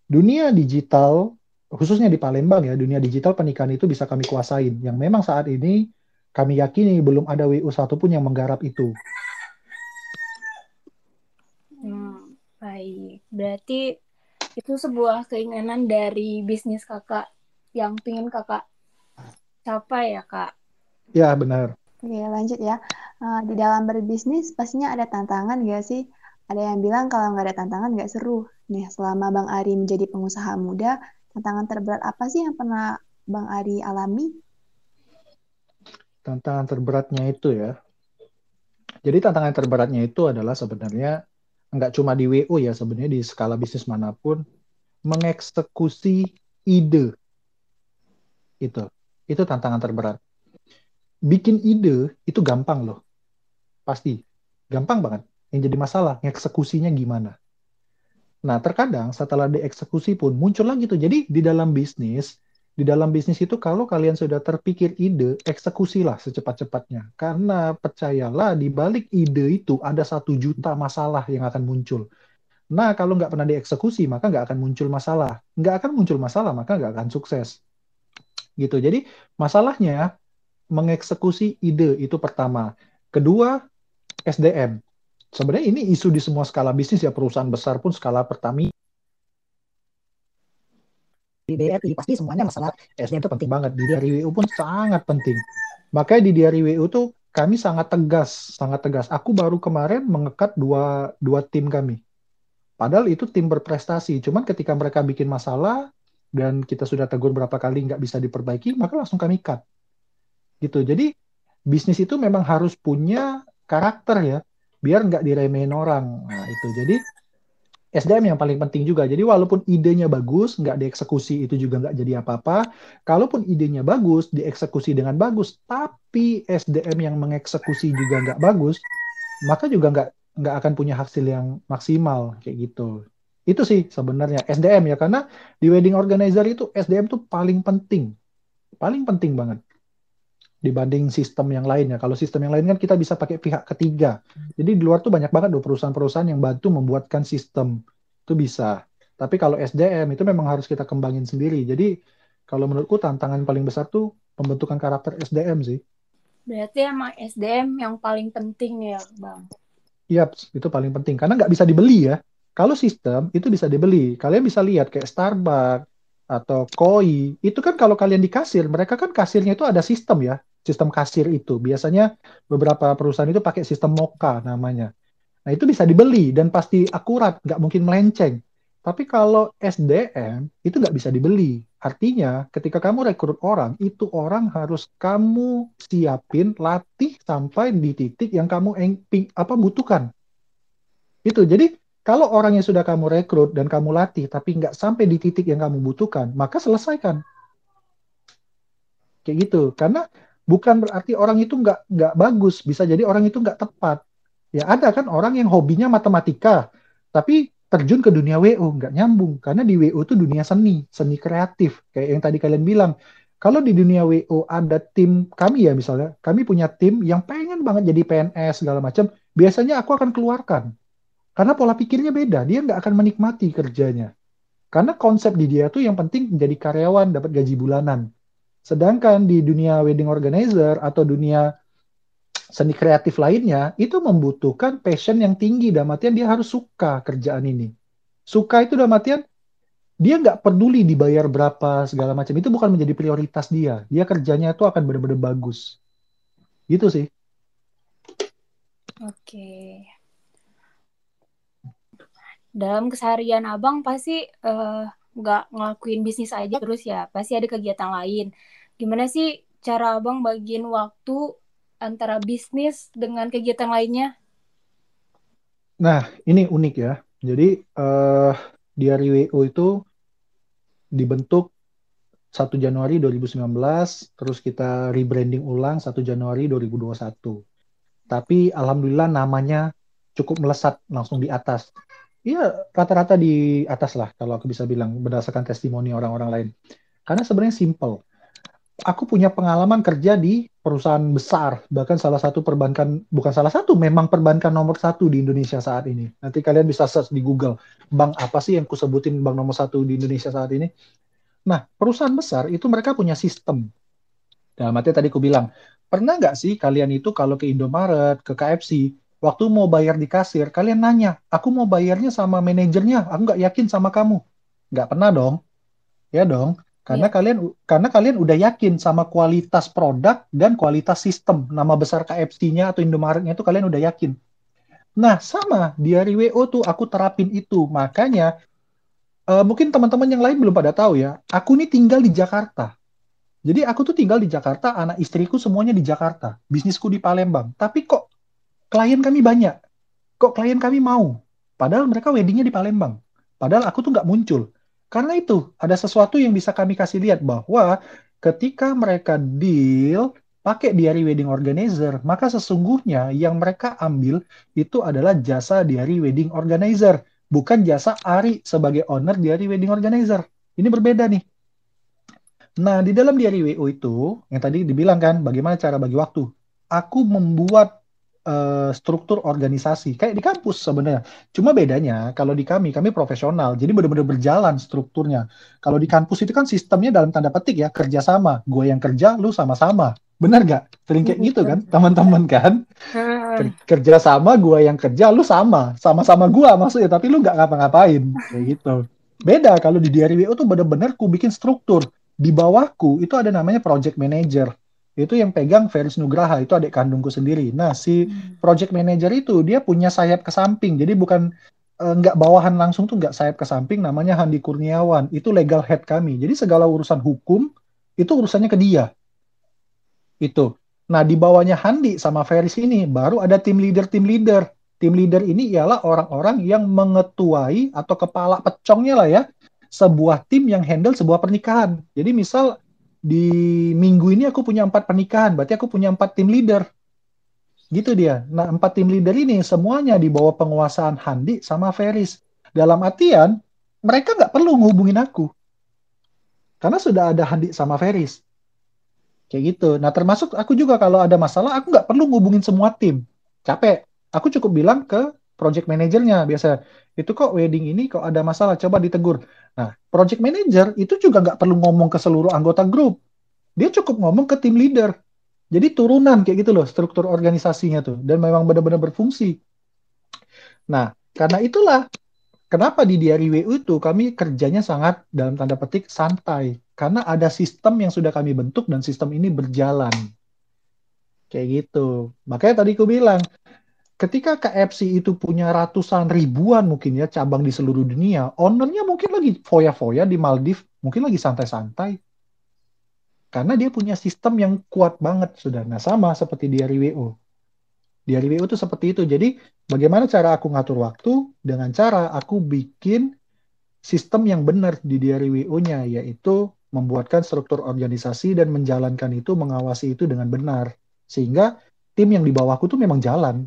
dunia digital khususnya di Palembang ya, dunia digital pernikahan itu bisa kami kuasain. Yang memang saat ini kami yakini belum ada WU satupun yang menggarap itu. Hmm, baik, berarti itu sebuah keinginan dari bisnis kakak yang ingin kakak capai ya kak? Ya benar. Oke lanjut ya. Uh, di dalam berbisnis pastinya ada tantangan gak sih? Ada yang bilang kalau nggak ada tantangan nggak seru. Nih selama Bang Ari menjadi pengusaha muda, tantangan terberat apa sih yang pernah Bang Ari alami? Tantangan terberatnya itu ya. Jadi tantangan terberatnya itu adalah sebenarnya nggak cuma di WO ya sebenarnya di skala bisnis mana pun mengeksekusi ide itu itu tantangan terberat. Bikin ide itu gampang loh, pasti gampang banget. Yang jadi masalah ngeksekusinya gimana. Nah terkadang setelah dieksekusi pun muncul lagi tuh. Jadi di dalam bisnis di dalam bisnis itu kalau kalian sudah terpikir ide, eksekusilah secepat-cepatnya. Karena percayalah di balik ide itu ada satu juta masalah yang akan muncul. Nah, kalau nggak pernah dieksekusi, maka nggak akan muncul masalah. Nggak akan muncul masalah, maka nggak akan sukses. Gitu. Jadi, masalahnya mengeksekusi ide itu pertama. Kedua, SDM. Sebenarnya ini isu di semua skala bisnis ya, perusahaan besar pun skala Pertamina di BRI pasti semuanya masalah SDM itu penting banget. Di diary WU pun sangat penting. Makanya di diary WU tuh kami sangat tegas sangat tegas. Aku baru kemarin mengekat dua dua tim kami. Padahal itu tim berprestasi. Cuman ketika mereka bikin masalah dan kita sudah tegur berapa kali nggak bisa diperbaiki maka langsung kami cut. Gitu. Jadi bisnis itu memang harus punya karakter ya biar nggak diremehin orang. Nah itu. Jadi SDM yang paling penting juga. Jadi walaupun idenya bagus, nggak dieksekusi itu juga nggak jadi apa-apa. Kalaupun idenya bagus, dieksekusi dengan bagus, tapi SDM yang mengeksekusi juga nggak bagus, maka juga nggak nggak akan punya hasil yang maksimal kayak gitu. Itu sih sebenarnya SDM ya karena di wedding organizer itu SDM tuh paling penting, paling penting banget dibanding sistem yang lainnya. Kalau sistem yang lain kan kita bisa pakai pihak ketiga. Jadi di luar tuh banyak banget loh perusahaan-perusahaan yang bantu membuatkan sistem. Itu bisa. Tapi kalau SDM itu memang harus kita kembangin sendiri. Jadi kalau menurutku tantangan paling besar tuh pembentukan karakter SDM sih. Berarti emang SDM yang paling penting ya, Bang? Iya, itu paling penting. Karena nggak bisa dibeli ya. Kalau sistem itu bisa dibeli. Kalian bisa lihat kayak Starbucks atau Koi. Itu kan kalau kalian di kasir, mereka kan kasirnya itu ada sistem ya sistem kasir itu. Biasanya beberapa perusahaan itu pakai sistem Moka namanya. Nah itu bisa dibeli dan pasti akurat, nggak mungkin melenceng. Tapi kalau SDM itu nggak bisa dibeli. Artinya ketika kamu rekrut orang, itu orang harus kamu siapin, latih sampai di titik yang kamu apa butuhkan. Itu jadi kalau orang yang sudah kamu rekrut dan kamu latih tapi nggak sampai di titik yang kamu butuhkan, maka selesaikan. Kayak gitu. Karena bukan berarti orang itu nggak nggak bagus. Bisa jadi orang itu nggak tepat. Ya ada kan orang yang hobinya matematika tapi terjun ke dunia WO nggak nyambung. Karena di WO itu dunia seni seni kreatif. Kayak yang tadi kalian bilang. Kalau di dunia WO ada tim kami ya misalnya kami punya tim yang pengen banget jadi PNS segala macam biasanya aku akan keluarkan. Karena pola pikirnya beda dia nggak akan menikmati kerjanya. Karena konsep di dia tuh yang penting menjadi karyawan, dapat gaji bulanan. Sedangkan di dunia wedding organizer atau dunia seni kreatif lainnya, itu membutuhkan passion yang tinggi. Dalam artian dia harus suka kerjaan ini. Suka itu dalam artian dia nggak peduli dibayar berapa segala macam. Itu bukan menjadi prioritas dia. Dia kerjanya itu akan benar-benar bagus. Gitu sih. Oke. Dalam keseharian abang pasti uh, nggak ngelakuin bisnis aja terus ya. Pasti ada kegiatan lain. Gimana sih cara abang bagiin waktu antara bisnis dengan kegiatan lainnya? Nah, ini unik ya. Jadi uh, Diary WO itu dibentuk 1 Januari 2019, terus kita rebranding ulang 1 Januari 2021. Tapi alhamdulillah namanya cukup melesat langsung di atas. Iya, rata-rata di atas lah kalau aku bisa bilang berdasarkan testimoni orang-orang lain. Karena sebenarnya simple aku punya pengalaman kerja di perusahaan besar, bahkan salah satu perbankan, bukan salah satu, memang perbankan nomor satu di Indonesia saat ini. Nanti kalian bisa search di Google, bank apa sih yang kusebutin bank nomor satu di Indonesia saat ini. Nah, perusahaan besar itu mereka punya sistem. Dalam arti tadi aku bilang, pernah nggak sih kalian itu kalau ke Indomaret, ke KFC, waktu mau bayar di kasir, kalian nanya, aku mau bayarnya sama manajernya, aku nggak yakin sama kamu. Nggak pernah dong. Ya dong. Karena yeah. kalian karena kalian udah yakin sama kualitas produk dan kualitas sistem. Nama besar KFC-nya atau Indomaret-nya itu kalian udah yakin. Nah, sama di hari WO tuh aku terapin itu. Makanya uh, mungkin teman-teman yang lain belum pada tahu ya. Aku ini tinggal di Jakarta. Jadi aku tuh tinggal di Jakarta, anak istriku semuanya di Jakarta, bisnisku di Palembang. Tapi kok klien kami banyak? Kok klien kami mau? Padahal mereka weddingnya di Palembang. Padahal aku tuh nggak muncul. Karena itu, ada sesuatu yang bisa kami kasih lihat bahwa ketika mereka deal pakai diary wedding organizer, maka sesungguhnya yang mereka ambil itu adalah jasa diary wedding organizer, bukan jasa Ari sebagai owner diary wedding organizer. Ini berbeda nih. Nah, di dalam diary WO itu, yang tadi dibilang kan, bagaimana cara bagi waktu. Aku membuat uh, struktur organisasi kayak di kampus sebenarnya. Cuma bedanya kalau di kami kami profesional, jadi benar-benar berjalan strukturnya. Kalau di kampus itu kan sistemnya dalam tanda petik ya kerjasama. Gue yang kerja, lu sama-sama. Bener gak? Sering kayak gitu kan teman-teman kan? Kerja sama, gue yang kerja, lu sama, sama-sama gue maksudnya. Tapi lu nggak ngapa-ngapain kayak gitu. Beda kalau di diary WO tuh bener-bener ku bikin struktur. Di bawahku itu ada namanya project manager itu yang pegang Feris Nugraha itu adik kandungku sendiri. Nah si hmm. project manager itu dia punya sayap ke samping, jadi bukan uh, nggak bawahan langsung tuh nggak sayap ke samping, namanya Handi Kurniawan. Itu legal head kami. Jadi segala urusan hukum itu urusannya ke dia. Itu. Nah di bawahnya Handi sama Feris ini baru ada tim leader tim leader. Tim leader ini ialah orang-orang yang mengetuai atau kepala pecongnya lah ya sebuah tim yang handle sebuah pernikahan. Jadi misal di minggu ini aku punya empat pernikahan, berarti aku punya empat tim leader. Gitu dia. Nah, empat tim leader ini semuanya di bawah penguasaan Handi sama Feris. Dalam artian, mereka nggak perlu ngehubungin aku. Karena sudah ada Handi sama Feris. Kayak gitu. Nah, termasuk aku juga kalau ada masalah, aku nggak perlu ngubungin semua tim. Capek. Aku cukup bilang ke project manajernya biasa. Itu kok wedding ini kok ada masalah coba ditegur. Nah project manager itu juga nggak perlu ngomong ke seluruh anggota grup. Dia cukup ngomong ke tim leader. Jadi turunan kayak gitu loh struktur organisasinya tuh. Dan memang benar-benar berfungsi. Nah karena itulah kenapa di diary WU itu kami kerjanya sangat dalam tanda petik santai. Karena ada sistem yang sudah kami bentuk dan sistem ini berjalan. Kayak gitu. Makanya tadi aku bilang ketika KFC itu punya ratusan ribuan mungkin ya cabang di seluruh dunia, ownernya mungkin lagi foya-foya di Maldives, mungkin lagi santai-santai. Karena dia punya sistem yang kuat banget sudah. Nah sama seperti di RWO. Di RWO itu seperti itu. Jadi bagaimana cara aku ngatur waktu? Dengan cara aku bikin sistem yang benar di DRWO-nya, yaitu membuatkan struktur organisasi dan menjalankan itu, mengawasi itu dengan benar. Sehingga tim yang di bawahku tuh memang jalan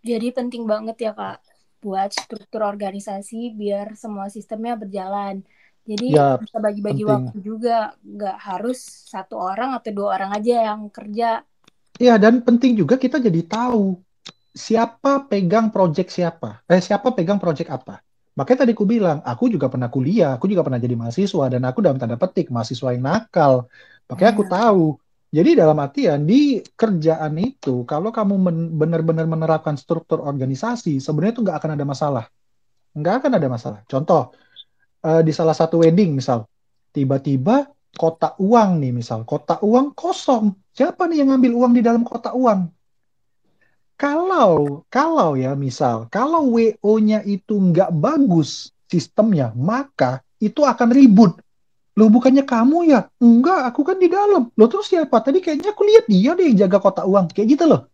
Jadi penting banget ya kak buat struktur organisasi biar semua sistemnya berjalan. Jadi ya, bisa bagi-bagi waktu juga, nggak harus satu orang atau dua orang aja yang kerja. Iya dan penting juga kita jadi tahu siapa pegang project siapa? Eh, siapa pegang project apa? Makanya tadi aku bilang, aku juga pernah kuliah, aku juga pernah jadi mahasiswa, dan aku dalam tanda petik mahasiswa yang nakal. Makanya aku hmm. tahu. Jadi dalam artian di kerjaan itu, kalau kamu benar-benar menerapkan struktur organisasi, sebenarnya itu nggak akan ada masalah. Nggak akan ada masalah. Contoh, uh, di salah satu wedding misal, tiba-tiba kotak uang nih misal, kotak uang kosong. Siapa nih yang ngambil uang di dalam kotak uang? Kalau kalau ya misal, kalau WO-nya itu nggak bagus sistemnya, maka itu akan ribut. Loh bukannya kamu ya? Enggak, aku kan di dalam. Loh terus siapa? Tadi kayaknya aku lihat dia deh yang jaga kotak uang. Kayak gitu loh.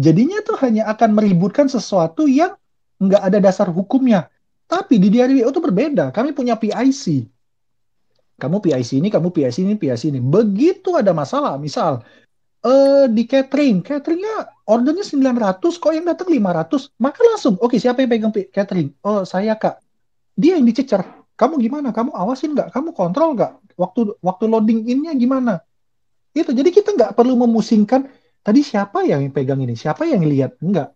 Jadinya tuh hanya akan meributkan sesuatu yang nggak ada dasar hukumnya. Tapi di DRWO itu berbeda. Kami punya PIC. Kamu PIC ini, kamu PIC ini, PIC ini. Begitu ada masalah, misal uh, di catering, cateringnya ordernya 900, kok yang datang 500, maka langsung, oke okay, siapa yang pegang catering? Oh saya kak. Dia yang dicecer. Kamu gimana? Kamu awasin nggak? Kamu kontrol nggak? Waktu waktu loading innya gimana? Itu. Jadi kita nggak perlu memusingkan tadi siapa yang pegang ini, siapa yang lihat? Enggak.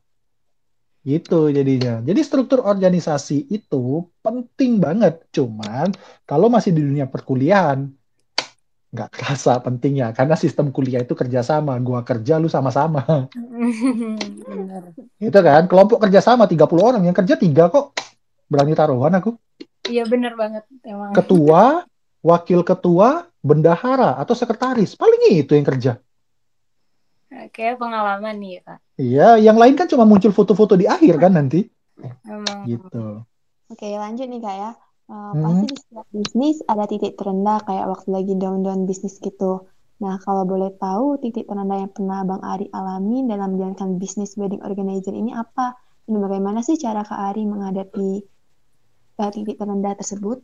Gitu jadinya. Jadi struktur organisasi itu penting banget. Cuman kalau masih di dunia perkuliahan, nggak kerasa pentingnya. Karena sistem kuliah itu kerjasama. Gua kerja, lu sama-sama. [laughs] Itu kan. Kelompok kerjasama 30 orang. Yang kerja tiga kok. Berani taruhan aku. Iya bener banget. Emang. Ketua, wakil ketua, bendahara, atau sekretaris. Paling itu yang kerja. Kayak pengalaman nih Kak. Iya, yang lain kan cuma muncul foto-foto di akhir kan nanti. Emang. Gitu. Oke, lanjut nih Kak ya. Uh, hmm. Pasti di setiap bisnis ada titik terendah kayak waktu lagi down-down bisnis gitu. Nah, kalau boleh tahu titik terendah yang pernah Bang Ari alami dalam menjalankan bisnis wedding organizer ini apa? Dan bagaimana sih cara Kak Ari menghadapi uh, titik terendah tersebut?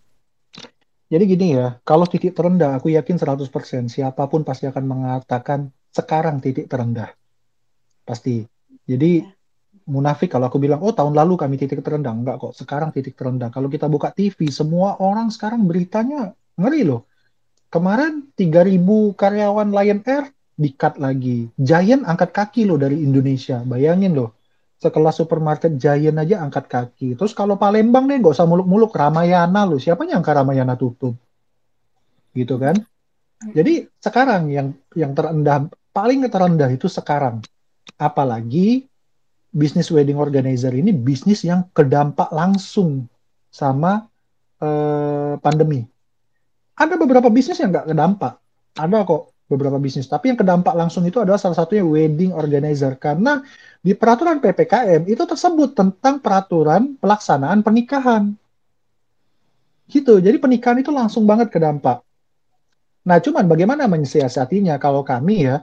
Jadi gini ya, kalau titik terendah aku yakin 100% siapa pun pasti akan mengatakan sekarang titik terendah. Pasti. Jadi ya. munafik kalau aku bilang, oh tahun lalu kami titik terendah. Enggak kok, sekarang titik terendah. Kalau kita buka TV, semua orang sekarang beritanya ngeri loh. Kemarin 3000 karyawan Lion Air di-cut lagi. Giant angkat kaki loh dari Indonesia. Bayangin loh. Sekelas supermarket Giant aja angkat kaki. Terus kalau Palembang deh nggak usah muluk-muluk. Ramayana loh. Siapa yang Ramayana tutup? Gitu kan? Jadi sekarang yang yang terendah paling terendah itu sekarang. Apalagi bisnis wedding organizer ini bisnis yang kedampak langsung sama eh, pandemi. Ada beberapa bisnis yang nggak kedampak. Ada kok beberapa bisnis. Tapi yang kedampak langsung itu adalah salah satunya wedding organizer. Karena di peraturan PPKM itu tersebut tentang peraturan pelaksanaan pernikahan. Gitu. Jadi pernikahan itu langsung banget kedampak. Nah, cuman bagaimana mensiasatinya kalau kami ya,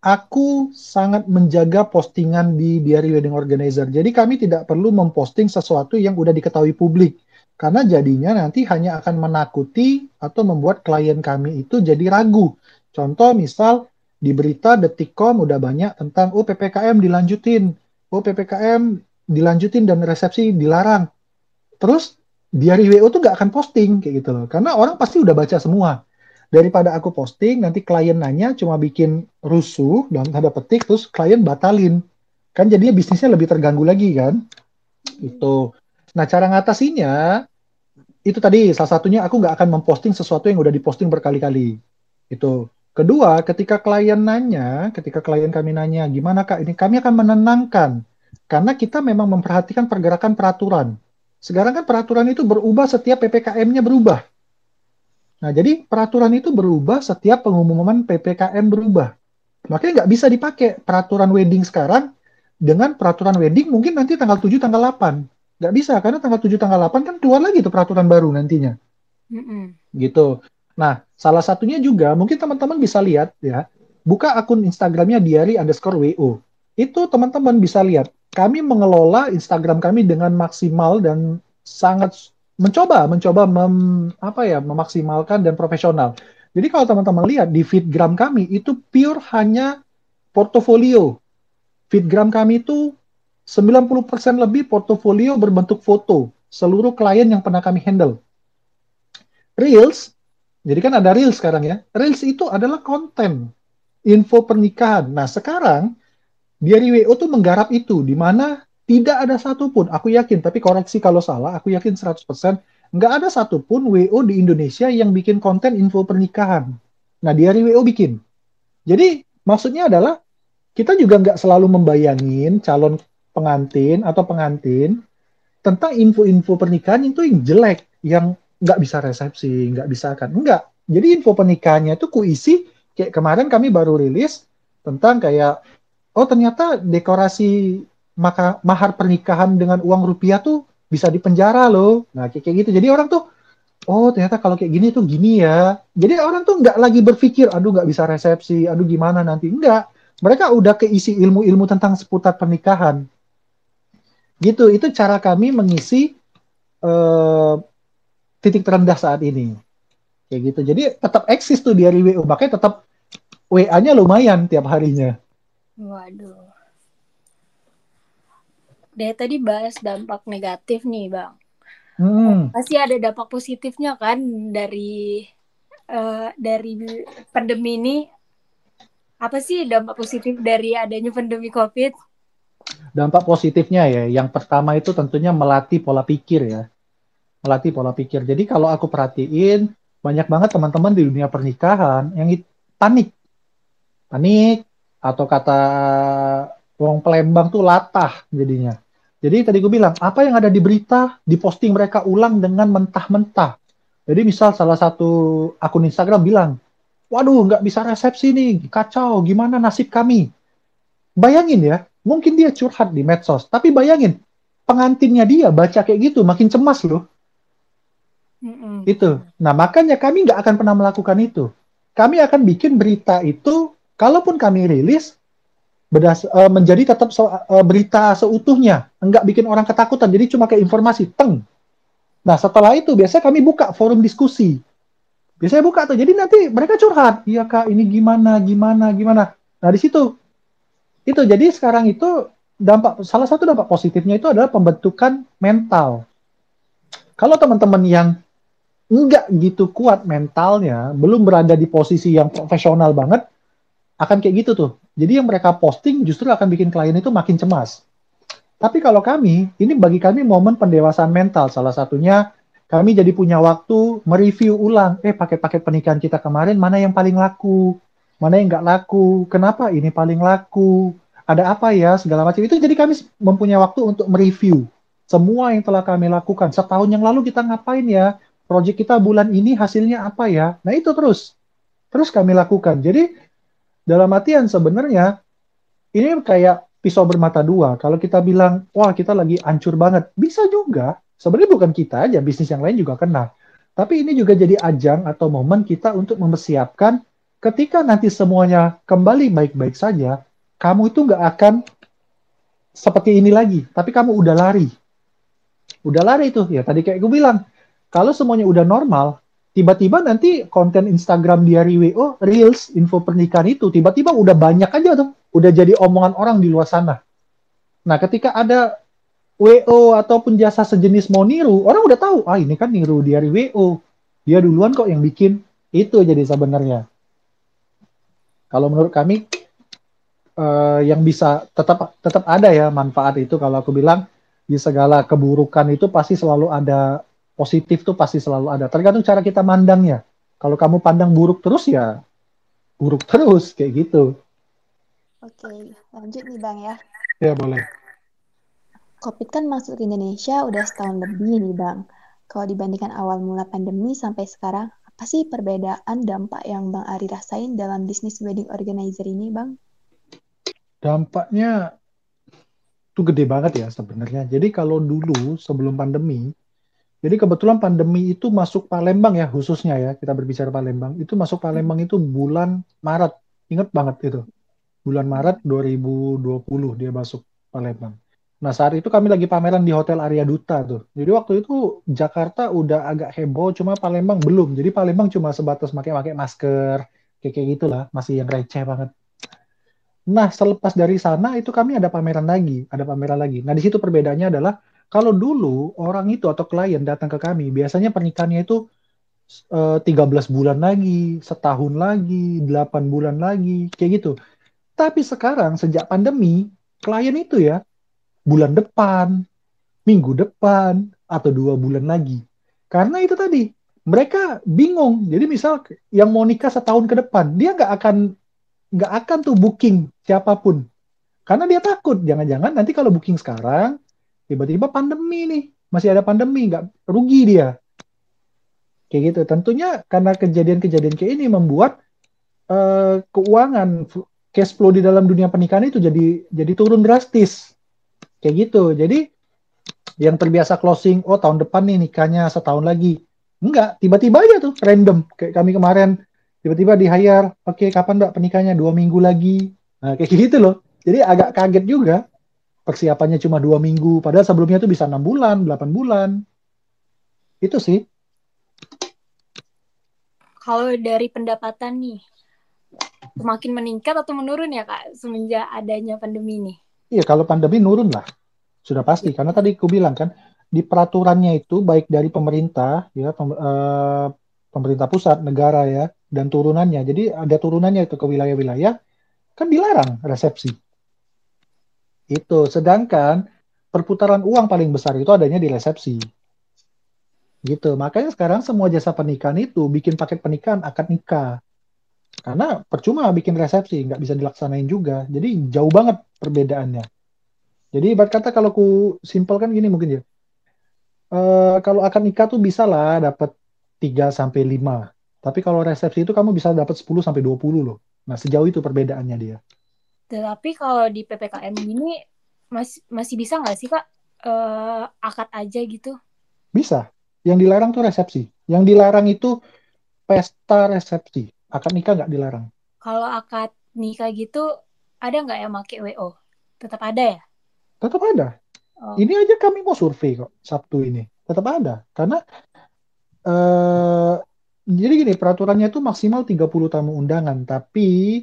aku sangat menjaga postingan di Diary Wedding Organizer. Jadi kami tidak perlu memposting sesuatu yang udah diketahui publik. Karena jadinya nanti hanya akan menakuti atau membuat klien kami itu jadi ragu. Contoh misal di berita Detikcom udah banyak tentang oh PPKM dilanjutin. Oh PPKM dilanjutin dan resepsi dilarang. Terus Diary WO tuh gak akan posting kayak gitu loh. Karena orang pasti udah baca semua daripada aku posting nanti klien nanya cuma bikin rusuh dalam tanda petik terus klien batalin kan jadinya bisnisnya lebih terganggu lagi kan itu nah cara ngatasinya itu tadi salah satunya aku nggak akan memposting sesuatu yang udah diposting berkali-kali itu kedua ketika klien nanya ketika klien kami nanya gimana kak ini kami akan menenangkan karena kita memang memperhatikan pergerakan peraturan sekarang kan peraturan itu berubah setiap ppkm-nya berubah Nah, jadi peraturan itu berubah setiap pengumuman PPKM berubah. Makanya nggak bisa dipakai peraturan wedding sekarang dengan peraturan wedding mungkin nanti tanggal 7, tanggal 8. Nggak bisa, karena tanggal 7, tanggal 8 kan keluar lagi tuh peraturan baru nantinya. Mm -mm. Gitu. Nah, salah satunya juga mungkin teman-teman bisa lihat ya, buka akun Instagramnya diary underscore WO. Itu teman-teman bisa lihat, kami mengelola Instagram kami dengan maksimal dan sangat mencoba mencoba mem, apa ya memaksimalkan dan profesional. Jadi kalau teman-teman lihat di feedgram kami itu pure hanya portofolio. Feedgram kami itu 90% lebih portofolio berbentuk foto seluruh klien yang pernah kami handle. Reels, jadi kan ada Reels sekarang ya. Reels itu adalah konten info pernikahan. Nah, sekarang Diary WO tuh menggarap itu, di mana tidak ada satupun, aku yakin, tapi koreksi kalau salah, aku yakin 100%, nggak ada satupun WO di Indonesia yang bikin konten info pernikahan. Nah, Diary WO bikin. Jadi, maksudnya adalah, kita juga nggak selalu membayangin calon pengantin atau pengantin tentang info-info pernikahan itu yang jelek, yang nggak bisa resepsi, nggak bisa kan. Enggak. Jadi info pernikahannya itu kuisi, kayak kemarin kami baru rilis tentang kayak, oh ternyata dekorasi maka mahar pernikahan dengan uang rupiah tuh bisa dipenjara loh. Nah kayak, kayak gitu. Jadi orang tuh, oh ternyata kalau kayak gini tuh gini ya. Jadi orang tuh nggak lagi berpikir, aduh nggak bisa resepsi, aduh gimana nanti. Enggak. Mereka udah keisi ilmu-ilmu tentang seputar pernikahan. Gitu, itu cara kami mengisi uh, titik terendah saat ini. Kayak gitu. Jadi tetap eksis tuh di hari WO. Makanya tetap WA-nya lumayan tiap harinya. Waduh. Dari tadi bahas dampak negatif nih, Bang. Hmm. Pasti ada dampak positifnya kan dari uh, dari pandemi ini. Apa sih dampak positif dari adanya pandemi COVID? Dampak positifnya ya, yang pertama itu tentunya melatih pola pikir ya. Melatih pola pikir. Jadi kalau aku perhatiin, banyak banget teman-teman di dunia pernikahan yang panik. Panik, atau kata Wong Palembang tuh latah jadinya. Jadi tadi gue bilang, apa yang ada di berita diposting mereka ulang dengan mentah-mentah. Jadi misal salah satu akun Instagram bilang, waduh nggak bisa resepsi nih, kacau, gimana nasib kami. Bayangin ya, mungkin dia curhat di medsos, tapi bayangin, pengantinnya dia baca kayak gitu, makin cemas loh. Mm-mm. Itu. Nah makanya kami nggak akan pernah melakukan itu. Kami akan bikin berita itu, kalaupun kami rilis, berdas uh, menjadi tetap so, uh, berita seutuhnya, enggak bikin orang ketakutan. Jadi cuma kayak informasi, teng. Nah setelah itu biasa kami buka forum diskusi. Biasanya buka tuh. Jadi nanti mereka curhat, iya kak ini gimana, gimana, gimana. Nah di situ itu jadi sekarang itu dampak salah satu dampak positifnya itu adalah pembentukan mental. Kalau teman-teman yang enggak gitu kuat mentalnya, belum berada di posisi yang profesional banget, akan kayak gitu tuh. Jadi yang mereka posting justru akan bikin klien itu makin cemas. Tapi kalau kami, ini bagi kami momen pendewasaan mental. Salah satunya kami jadi punya waktu mereview ulang. Eh paket-paket pernikahan kita kemarin mana yang paling laku, mana yang nggak laku, kenapa ini paling laku, ada apa ya segala macam. Itu jadi kami mempunyai waktu untuk mereview semua yang telah kami lakukan. Setahun yang lalu kita ngapain ya? Proyek kita bulan ini hasilnya apa ya? Nah itu terus, terus kami lakukan. Jadi dalam artian sebenarnya ini kayak pisau bermata dua. Kalau kita bilang, wah kita lagi hancur banget, bisa juga. Sebenarnya bukan kita aja, bisnis yang lain juga kena. Tapi ini juga jadi ajang atau momen kita untuk mempersiapkan ketika nanti semuanya kembali baik-baik saja, kamu itu nggak akan seperti ini lagi, tapi kamu udah lari. Udah lari itu, ya tadi kayak gue bilang, kalau semuanya udah normal, tiba-tiba nanti konten Instagram di hari WO reels info pernikahan itu tiba-tiba udah banyak aja tuh. Udah jadi omongan orang di luar sana. Nah ketika ada WO ataupun jasa sejenis mau niru orang udah tahu ah ini kan niru di hari WO dia duluan kok yang bikin. Itu jadi sebenarnya. Kalau menurut kami uh, yang bisa tetap tetap ada ya manfaat itu. Kalau aku bilang di segala keburukan itu pasti selalu ada positif tuh pasti selalu ada. Tergantung cara kita mandangnya. Kalau kamu pandang buruk terus ya buruk terus kayak gitu. Oke, lanjut nih Bang ya. Ya boleh. Covid kan masuk ke Indonesia udah setahun lebih nih Bang. Kalau dibandingkan awal mula pandemi sampai sekarang, apa sih perbedaan dampak yang Bang Ari rasain dalam bisnis wedding organizer ini Bang? Dampaknya tuh gede banget ya sebenarnya. Jadi kalau dulu sebelum pandemi, jadi kebetulan pandemi itu masuk Palembang ya khususnya ya kita berbicara Palembang itu masuk Palembang itu bulan Maret ingat banget itu bulan Maret 2020 dia masuk Palembang. Nah saat itu kami lagi pameran di Hotel Arya Duta tuh. Jadi waktu itu Jakarta udah agak heboh, cuma Palembang belum. Jadi Palembang cuma sebatas pakai-pakai masker, kayak kayak gitulah, masih yang receh banget. Nah selepas dari sana itu kami ada pameran lagi, ada pameran lagi. Nah di situ perbedaannya adalah kalau dulu orang itu atau klien datang ke kami, biasanya pernikahannya itu uh, eh, 13 bulan lagi, setahun lagi, 8 bulan lagi, kayak gitu. Tapi sekarang sejak pandemi, klien itu ya bulan depan, minggu depan, atau dua bulan lagi. Karena itu tadi, mereka bingung. Jadi misal yang mau nikah setahun ke depan, dia nggak akan nggak akan tuh booking siapa pun. Karena dia takut, jangan-jangan nanti kalau booking sekarang, tiba-tiba pandemi nih, masih ada pandemi, nggak rugi dia. Kayak gitu. Tentunya karena kejadian-kejadian kayak ini membuat uh, keuangan cash flow di dalam dunia pernikahan itu jadi jadi turun drastis. Kayak gitu. Jadi yang terbiasa closing, oh tahun depan nih nikahnya setahun lagi. Enggak, tiba-tiba aja tuh random. Kayak kami kemarin tiba-tiba di hire, oke okay, kapan mbak pernikahannya? Dua minggu lagi. Nah, kayak gitu loh. Jadi agak kaget juga. Persiapannya cuma dua minggu, padahal sebelumnya tuh bisa enam bulan, delapan bulan. Itu sih. Kalau dari pendapatan nih, semakin meningkat atau menurun ya kak semenjak adanya pandemi ini? Iya, kalau pandemi nurun lah, sudah pasti. Karena tadi aku bilang kan, di peraturannya itu baik dari pemerintah, ya pem, uh, pemerintah pusat, negara ya, dan turunannya. Jadi ada turunannya itu ke wilayah-wilayah, kan dilarang resepsi. Itu. Sedangkan perputaran uang paling besar itu adanya di resepsi. Gitu. Makanya sekarang semua jasa pernikahan itu bikin paket pernikahan akad nikah. Karena percuma bikin resepsi nggak bisa dilaksanain juga. Jadi jauh banget perbedaannya. Jadi ibarat kata kalau ku simpelkan gini mungkin ya. Uh, kalau akad nikah tuh bisa lah dapat 3 sampai 5 tapi kalau resepsi itu kamu bisa dapat 10 sampai 20 loh. Nah sejauh itu perbedaannya dia tapi kalau di ppkm ini masih masih bisa nggak sih kak uh, akad aja gitu bisa yang dilarang tuh resepsi. Yang dilarang itu pesta resepsi. Akad nikah nggak dilarang. Kalau akad nikah gitu, ada nggak yang pakai WO? Tetap ada ya? Tetap ada. Oh. Ini aja kami mau survei kok Sabtu ini. Tetap ada. Karena uh, jadi gini, peraturannya itu maksimal 30 tamu undangan, tapi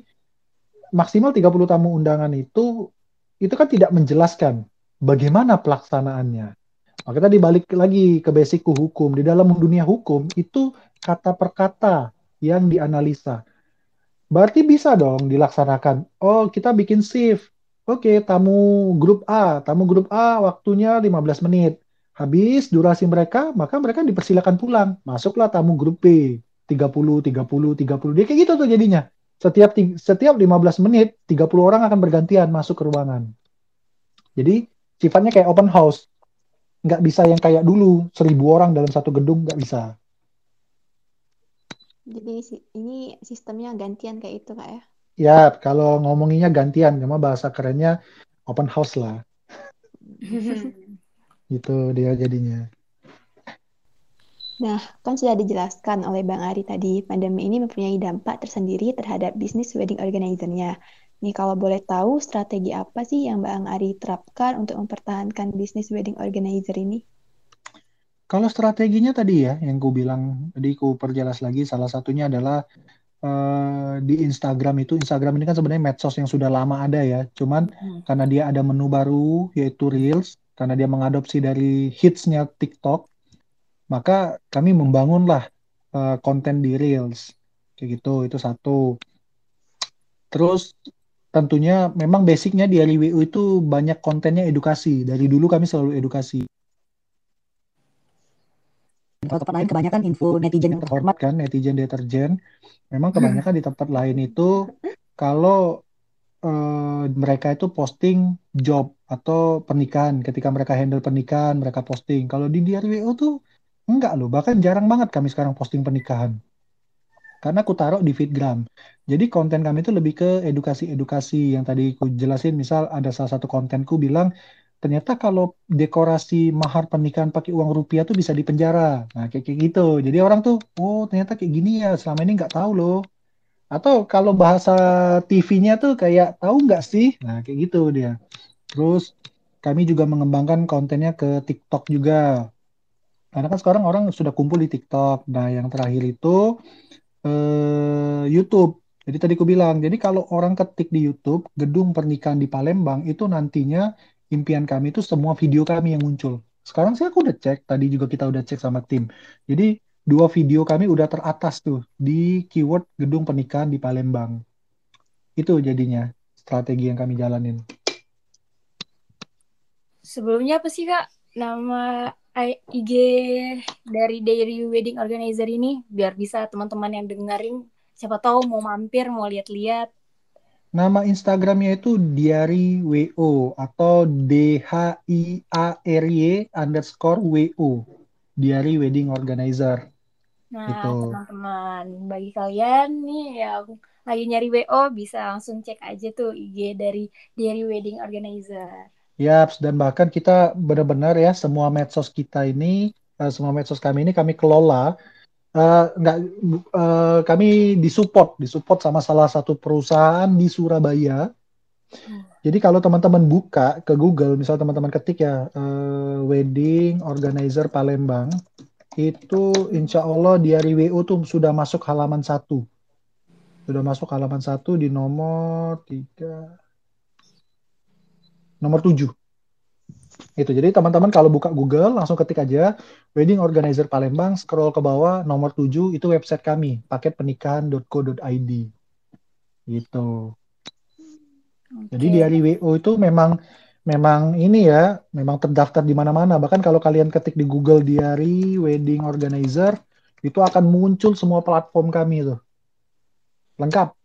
maksimal 30 tamu undangan itu itu kan tidak menjelaskan bagaimana pelaksanaannya. Maka tadi balik lagi ke basicku hukum. Di dalam dunia hukum itu kata per kata yang dianalisa. Berarti bisa dong dilaksanakan. Oh, kita bikin shift. Oke, tamu grup A. Tamu grup A waktunya 15 menit. Habis durasi mereka, maka mereka dipersilakan pulang. Masuklah tamu grup B. 30, 30, 30. Dia kayak gitu tuh jadinya. Setiap setiap 15 menit, 30 orang akan bergantian masuk ke ruangan. Jadi sifatnya kayak open house nggak bisa yang kayak dulu seribu orang dalam satu gedung nggak bisa. Jadi ini sistemnya gantian kayak itu kak ya? Ya kalau ngomonginnya gantian, cuma bahasa kerennya open house lah. [laughs] itu dia jadinya. Nah, kan sudah dijelaskan oleh Bang Ari tadi, pandemi ini mempunyai dampak tersendiri terhadap bisnis wedding organizer-nya. Nih kalau boleh tahu strategi apa sih yang Bang Ari terapkan untuk mempertahankan bisnis wedding organizer ini? Kalau strateginya tadi ya, yang ku bilang, tadi ku perjelas lagi, salah satunya adalah uh, di Instagram itu, Instagram ini kan sebenarnya medsos yang sudah lama ada ya, cuman hmm. karena dia ada menu baru yaitu Reels, karena dia mengadopsi dari hitsnya TikTok, maka kami membangunlah uh, konten di Reels, kayak gitu, itu satu. Terus tentunya memang basicnya di LIWU itu banyak kontennya edukasi. Dari dulu kami selalu edukasi. Kalau tempat lain kebanyakan info netizen yang terhormat kan, netizen deterjen. Memang kebanyakan di tempat lain itu kalau uh, mereka itu posting job atau pernikahan. Ketika mereka handle pernikahan, mereka posting. Kalau di DRWO tuh enggak loh, bahkan jarang banget kami sekarang posting pernikahan karena aku taruh di Fitgram. Jadi konten kami itu lebih ke edukasi-edukasi yang tadi aku jelasin. Misal ada salah satu kontenku bilang ternyata kalau dekorasi mahar pernikahan pakai uang rupiah tuh bisa dipenjara. Nah kayak, kayak gitu. Jadi orang tuh, oh ternyata kayak gini ya. Selama ini nggak tahu loh. Atau kalau bahasa TV-nya tuh kayak tahu nggak sih? Nah kayak gitu dia. Terus kami juga mengembangkan kontennya ke TikTok juga. Karena kan sekarang orang sudah kumpul di TikTok. Nah yang terakhir itu uh, YouTube. Jadi tadi aku bilang, jadi kalau orang ketik di YouTube gedung pernikahan di Palembang itu nantinya impian kami itu semua video kami yang muncul. Sekarang sih aku udah cek, tadi juga kita udah cek sama tim. Jadi dua video kami udah teratas tuh di keyword gedung pernikahan di Palembang. Itu jadinya strategi yang kami jalanin. Sebelumnya apa sih kak nama IG dari Dairy Wedding Organizer ini biar bisa teman-teman yang dengerin siapa tahu mau mampir mau lihat-lihat. Nama Instagramnya itu Diary WO atau D H I A R Y underscore WO Diary Wedding Organizer. Nah, gitu. teman-teman, bagi kalian nih yang lagi nyari WO bisa langsung cek aja tuh IG dari Diary Wedding Organizer. Yaps, dan bahkan kita benar-benar ya semua medsos kita ini, uh, semua medsos kami ini kami kelola uh, nggak uh, kami disupport, disupport sama salah satu perusahaan di Surabaya. Hmm. Jadi kalau teman-teman buka ke Google, misal teman-teman ketik ya uh, wedding organizer Palembang, itu insya Allah di hari WO tuh sudah masuk halaman satu. Sudah masuk halaman satu di nomor tiga, nomor tujuh. Itu jadi teman-teman kalau buka Google langsung ketik aja Wedding Organizer Palembang, scroll ke bawah nomor tujuh itu website kami, paketpernikahan.co.id. Gitu. Okay. Jadi di hari WO itu memang memang ini ya, memang terdaftar di mana-mana. Bahkan kalau kalian ketik di Google Diary Wedding Organizer, itu akan muncul semua platform kami itu. Lengkap.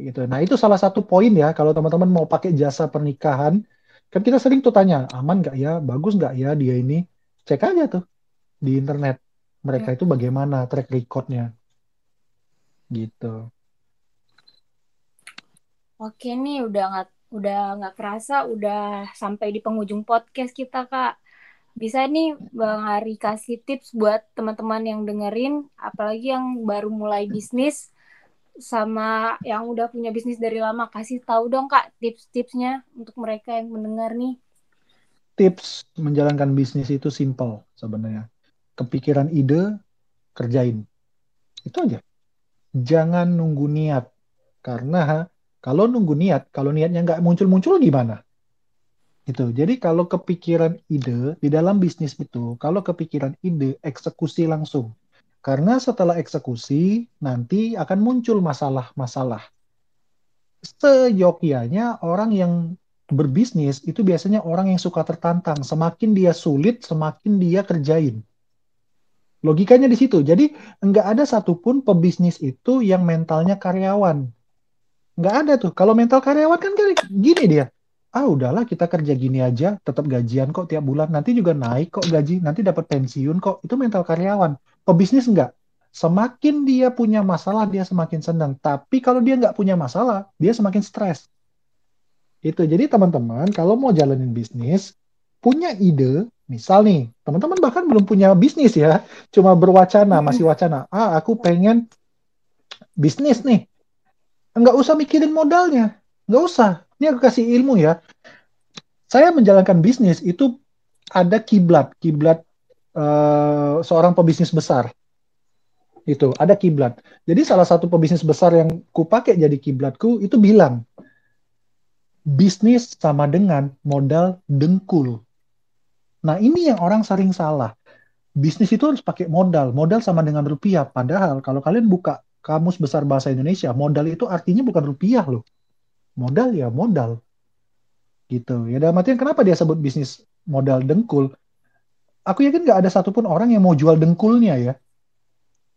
Gitu. Nah, itu salah satu poin ya kalau teman-teman mau pakai jasa pernikahan, kan kita sering tuh tanya, aman nggak ya, bagus nggak ya dia ini? Cek aja tuh di internet. Mereka itu bagaimana track recordnya. Gitu. Oke nih, udah nggak udah nggak kerasa udah sampai di penghujung podcast kita kak bisa nih bang Ari kasih tips buat teman-teman yang dengerin apalagi yang baru mulai bisnis sama yang udah punya bisnis dari lama kasih tahu dong kak tips-tipsnya untuk mereka yang mendengar nih tips menjalankan bisnis itu simple sebenarnya kepikiran ide kerjain itu aja jangan nunggu niat karena kalau nunggu niat, kalau niatnya nggak muncul-muncul gimana? Itu. Jadi kalau kepikiran ide di dalam bisnis itu, kalau kepikiran ide, eksekusi langsung. Karena setelah eksekusi, nanti akan muncul masalah-masalah. Seyogyanya orang yang berbisnis itu biasanya orang yang suka tertantang. Semakin dia sulit, semakin dia kerjain. Logikanya di situ. Jadi nggak ada satupun pebisnis itu yang mentalnya karyawan nggak ada tuh kalau mental karyawan kan gini dia ah udahlah kita kerja gini aja tetap gajian kok tiap bulan nanti juga naik kok gaji nanti dapat pensiun kok itu mental karyawan pebisnis enggak? Semakin dia punya masalah dia semakin senang. Tapi kalau dia nggak punya masalah dia semakin stres. Itu. Jadi teman-teman kalau mau jalanin bisnis punya ide misal nih teman-teman bahkan belum punya bisnis ya cuma berwacana hmm. masih wacana ah aku pengen bisnis nih. Nggak usah mikirin modalnya. Nggak usah. Ini aku kasih ilmu ya. Saya menjalankan bisnis itu ada kiblat. Kiblat uh, seorang pebisnis besar itu ada kiblat jadi salah satu pebisnis besar yang ku pakai jadi kiblatku itu bilang bisnis sama dengan modal dengkul nah ini yang orang sering salah bisnis itu harus pakai modal modal sama dengan rupiah padahal kalau kalian buka Kamus Besar Bahasa Indonesia, modal itu artinya bukan rupiah loh. Modal ya modal. Gitu. Ya dalam artian kenapa dia sebut bisnis modal dengkul? Aku yakin nggak ada satupun orang yang mau jual dengkulnya ya.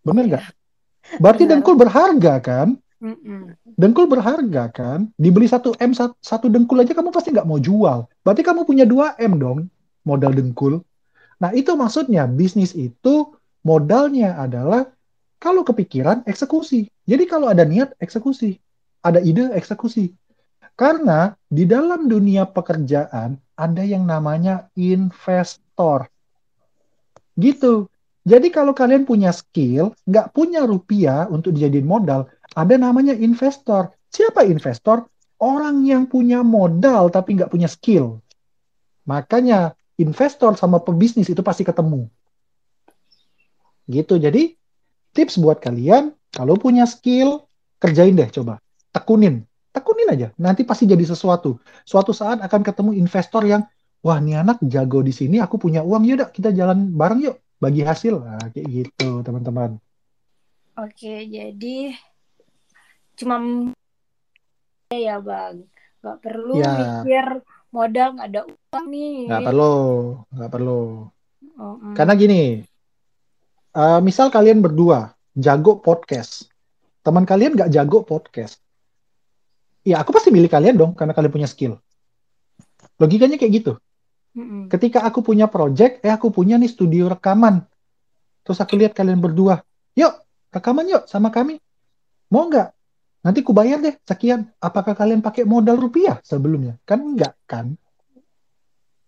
Bener nggak? Berarti Benar. dengkul berharga kan? Mm-mm. Dengkul berharga kan? Dibeli satu M satu dengkul aja kamu pasti nggak mau jual. Berarti kamu punya 2 M dong modal dengkul. Nah itu maksudnya bisnis itu modalnya adalah kalau kepikiran, eksekusi. Jadi kalau ada niat, eksekusi. Ada ide, eksekusi. Karena di dalam dunia pekerjaan ada yang namanya investor. Gitu. Jadi kalau kalian punya skill, nggak punya rupiah untuk dijadiin modal, ada namanya investor. Siapa investor? Orang yang punya modal tapi nggak punya skill. Makanya investor sama pebisnis itu pasti ketemu. Gitu. Jadi tips buat kalian, kalau punya skill, kerjain deh coba. Tekunin. Tekunin aja. Nanti pasti jadi sesuatu. Suatu saat akan ketemu investor yang, wah ini anak jago di sini, aku punya uang, yaudah kita jalan bareng yuk. Bagi hasil. Nah, kayak gitu teman-teman. Oke, jadi cuma ya bang. Gak perlu ya. mikir modal nggak ada uang nih. Nggak perlu, nggak perlu. Oh, mm. Karena gini, uh, misal kalian berdua jago podcast, teman kalian nggak jago podcast, ya aku pasti milih kalian dong karena kalian punya skill. Logikanya kayak gitu. Mm-mm. Ketika aku punya project, eh aku punya nih studio rekaman, terus aku lihat kalian berdua, yuk rekaman yuk sama kami, mau nggak? Nanti ku bayar deh sekian. Apakah kalian pakai modal rupiah sebelumnya? Kan enggak kan?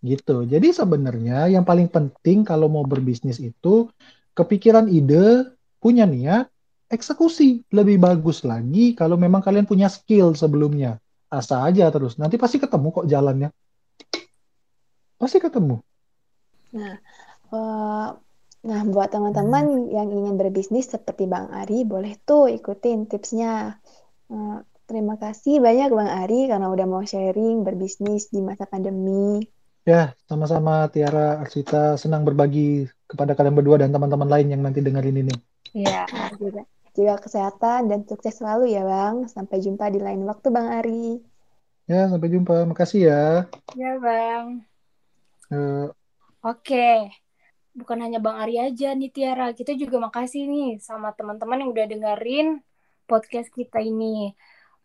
Gitu. Jadi sebenarnya yang paling penting kalau mau berbisnis itu kepikiran ide, punya niat, eksekusi. Lebih bagus lagi kalau memang kalian punya skill sebelumnya. Asa aja terus. Nanti pasti ketemu kok jalannya. Pasti ketemu. Nah, uh, nah buat teman-teman hmm. yang ingin berbisnis seperti Bang Ari, boleh tuh ikutin tipsnya. Eh, terima kasih banyak Bang Ari karena udah mau sharing berbisnis di masa pandemi. Ya, sama-sama Tiara Arsita senang berbagi kepada kalian berdua dan teman-teman lain yang nanti dengerin ini. Iya, juga. Juga kesehatan dan sukses selalu ya Bang. Sampai jumpa di lain waktu Bang Ari. Ya, sampai jumpa. Makasih ya. Ya Bang. Oke. Bukan hanya Bang Ari aja nih Tiara. Kita juga makasih nih sama teman-teman yang udah dengerin podcast kita ini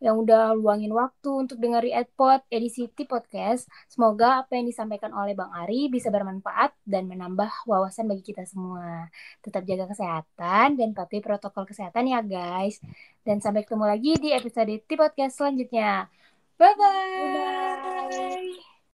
yang udah luangin waktu untuk dengeri Edpod edisi T Podcast. Semoga apa yang disampaikan oleh Bang Ari bisa bermanfaat dan menambah wawasan bagi kita semua. Tetap jaga kesehatan dan patuhi protokol kesehatan ya guys. Dan sampai ketemu lagi di episode T Podcast selanjutnya. Bye-bye.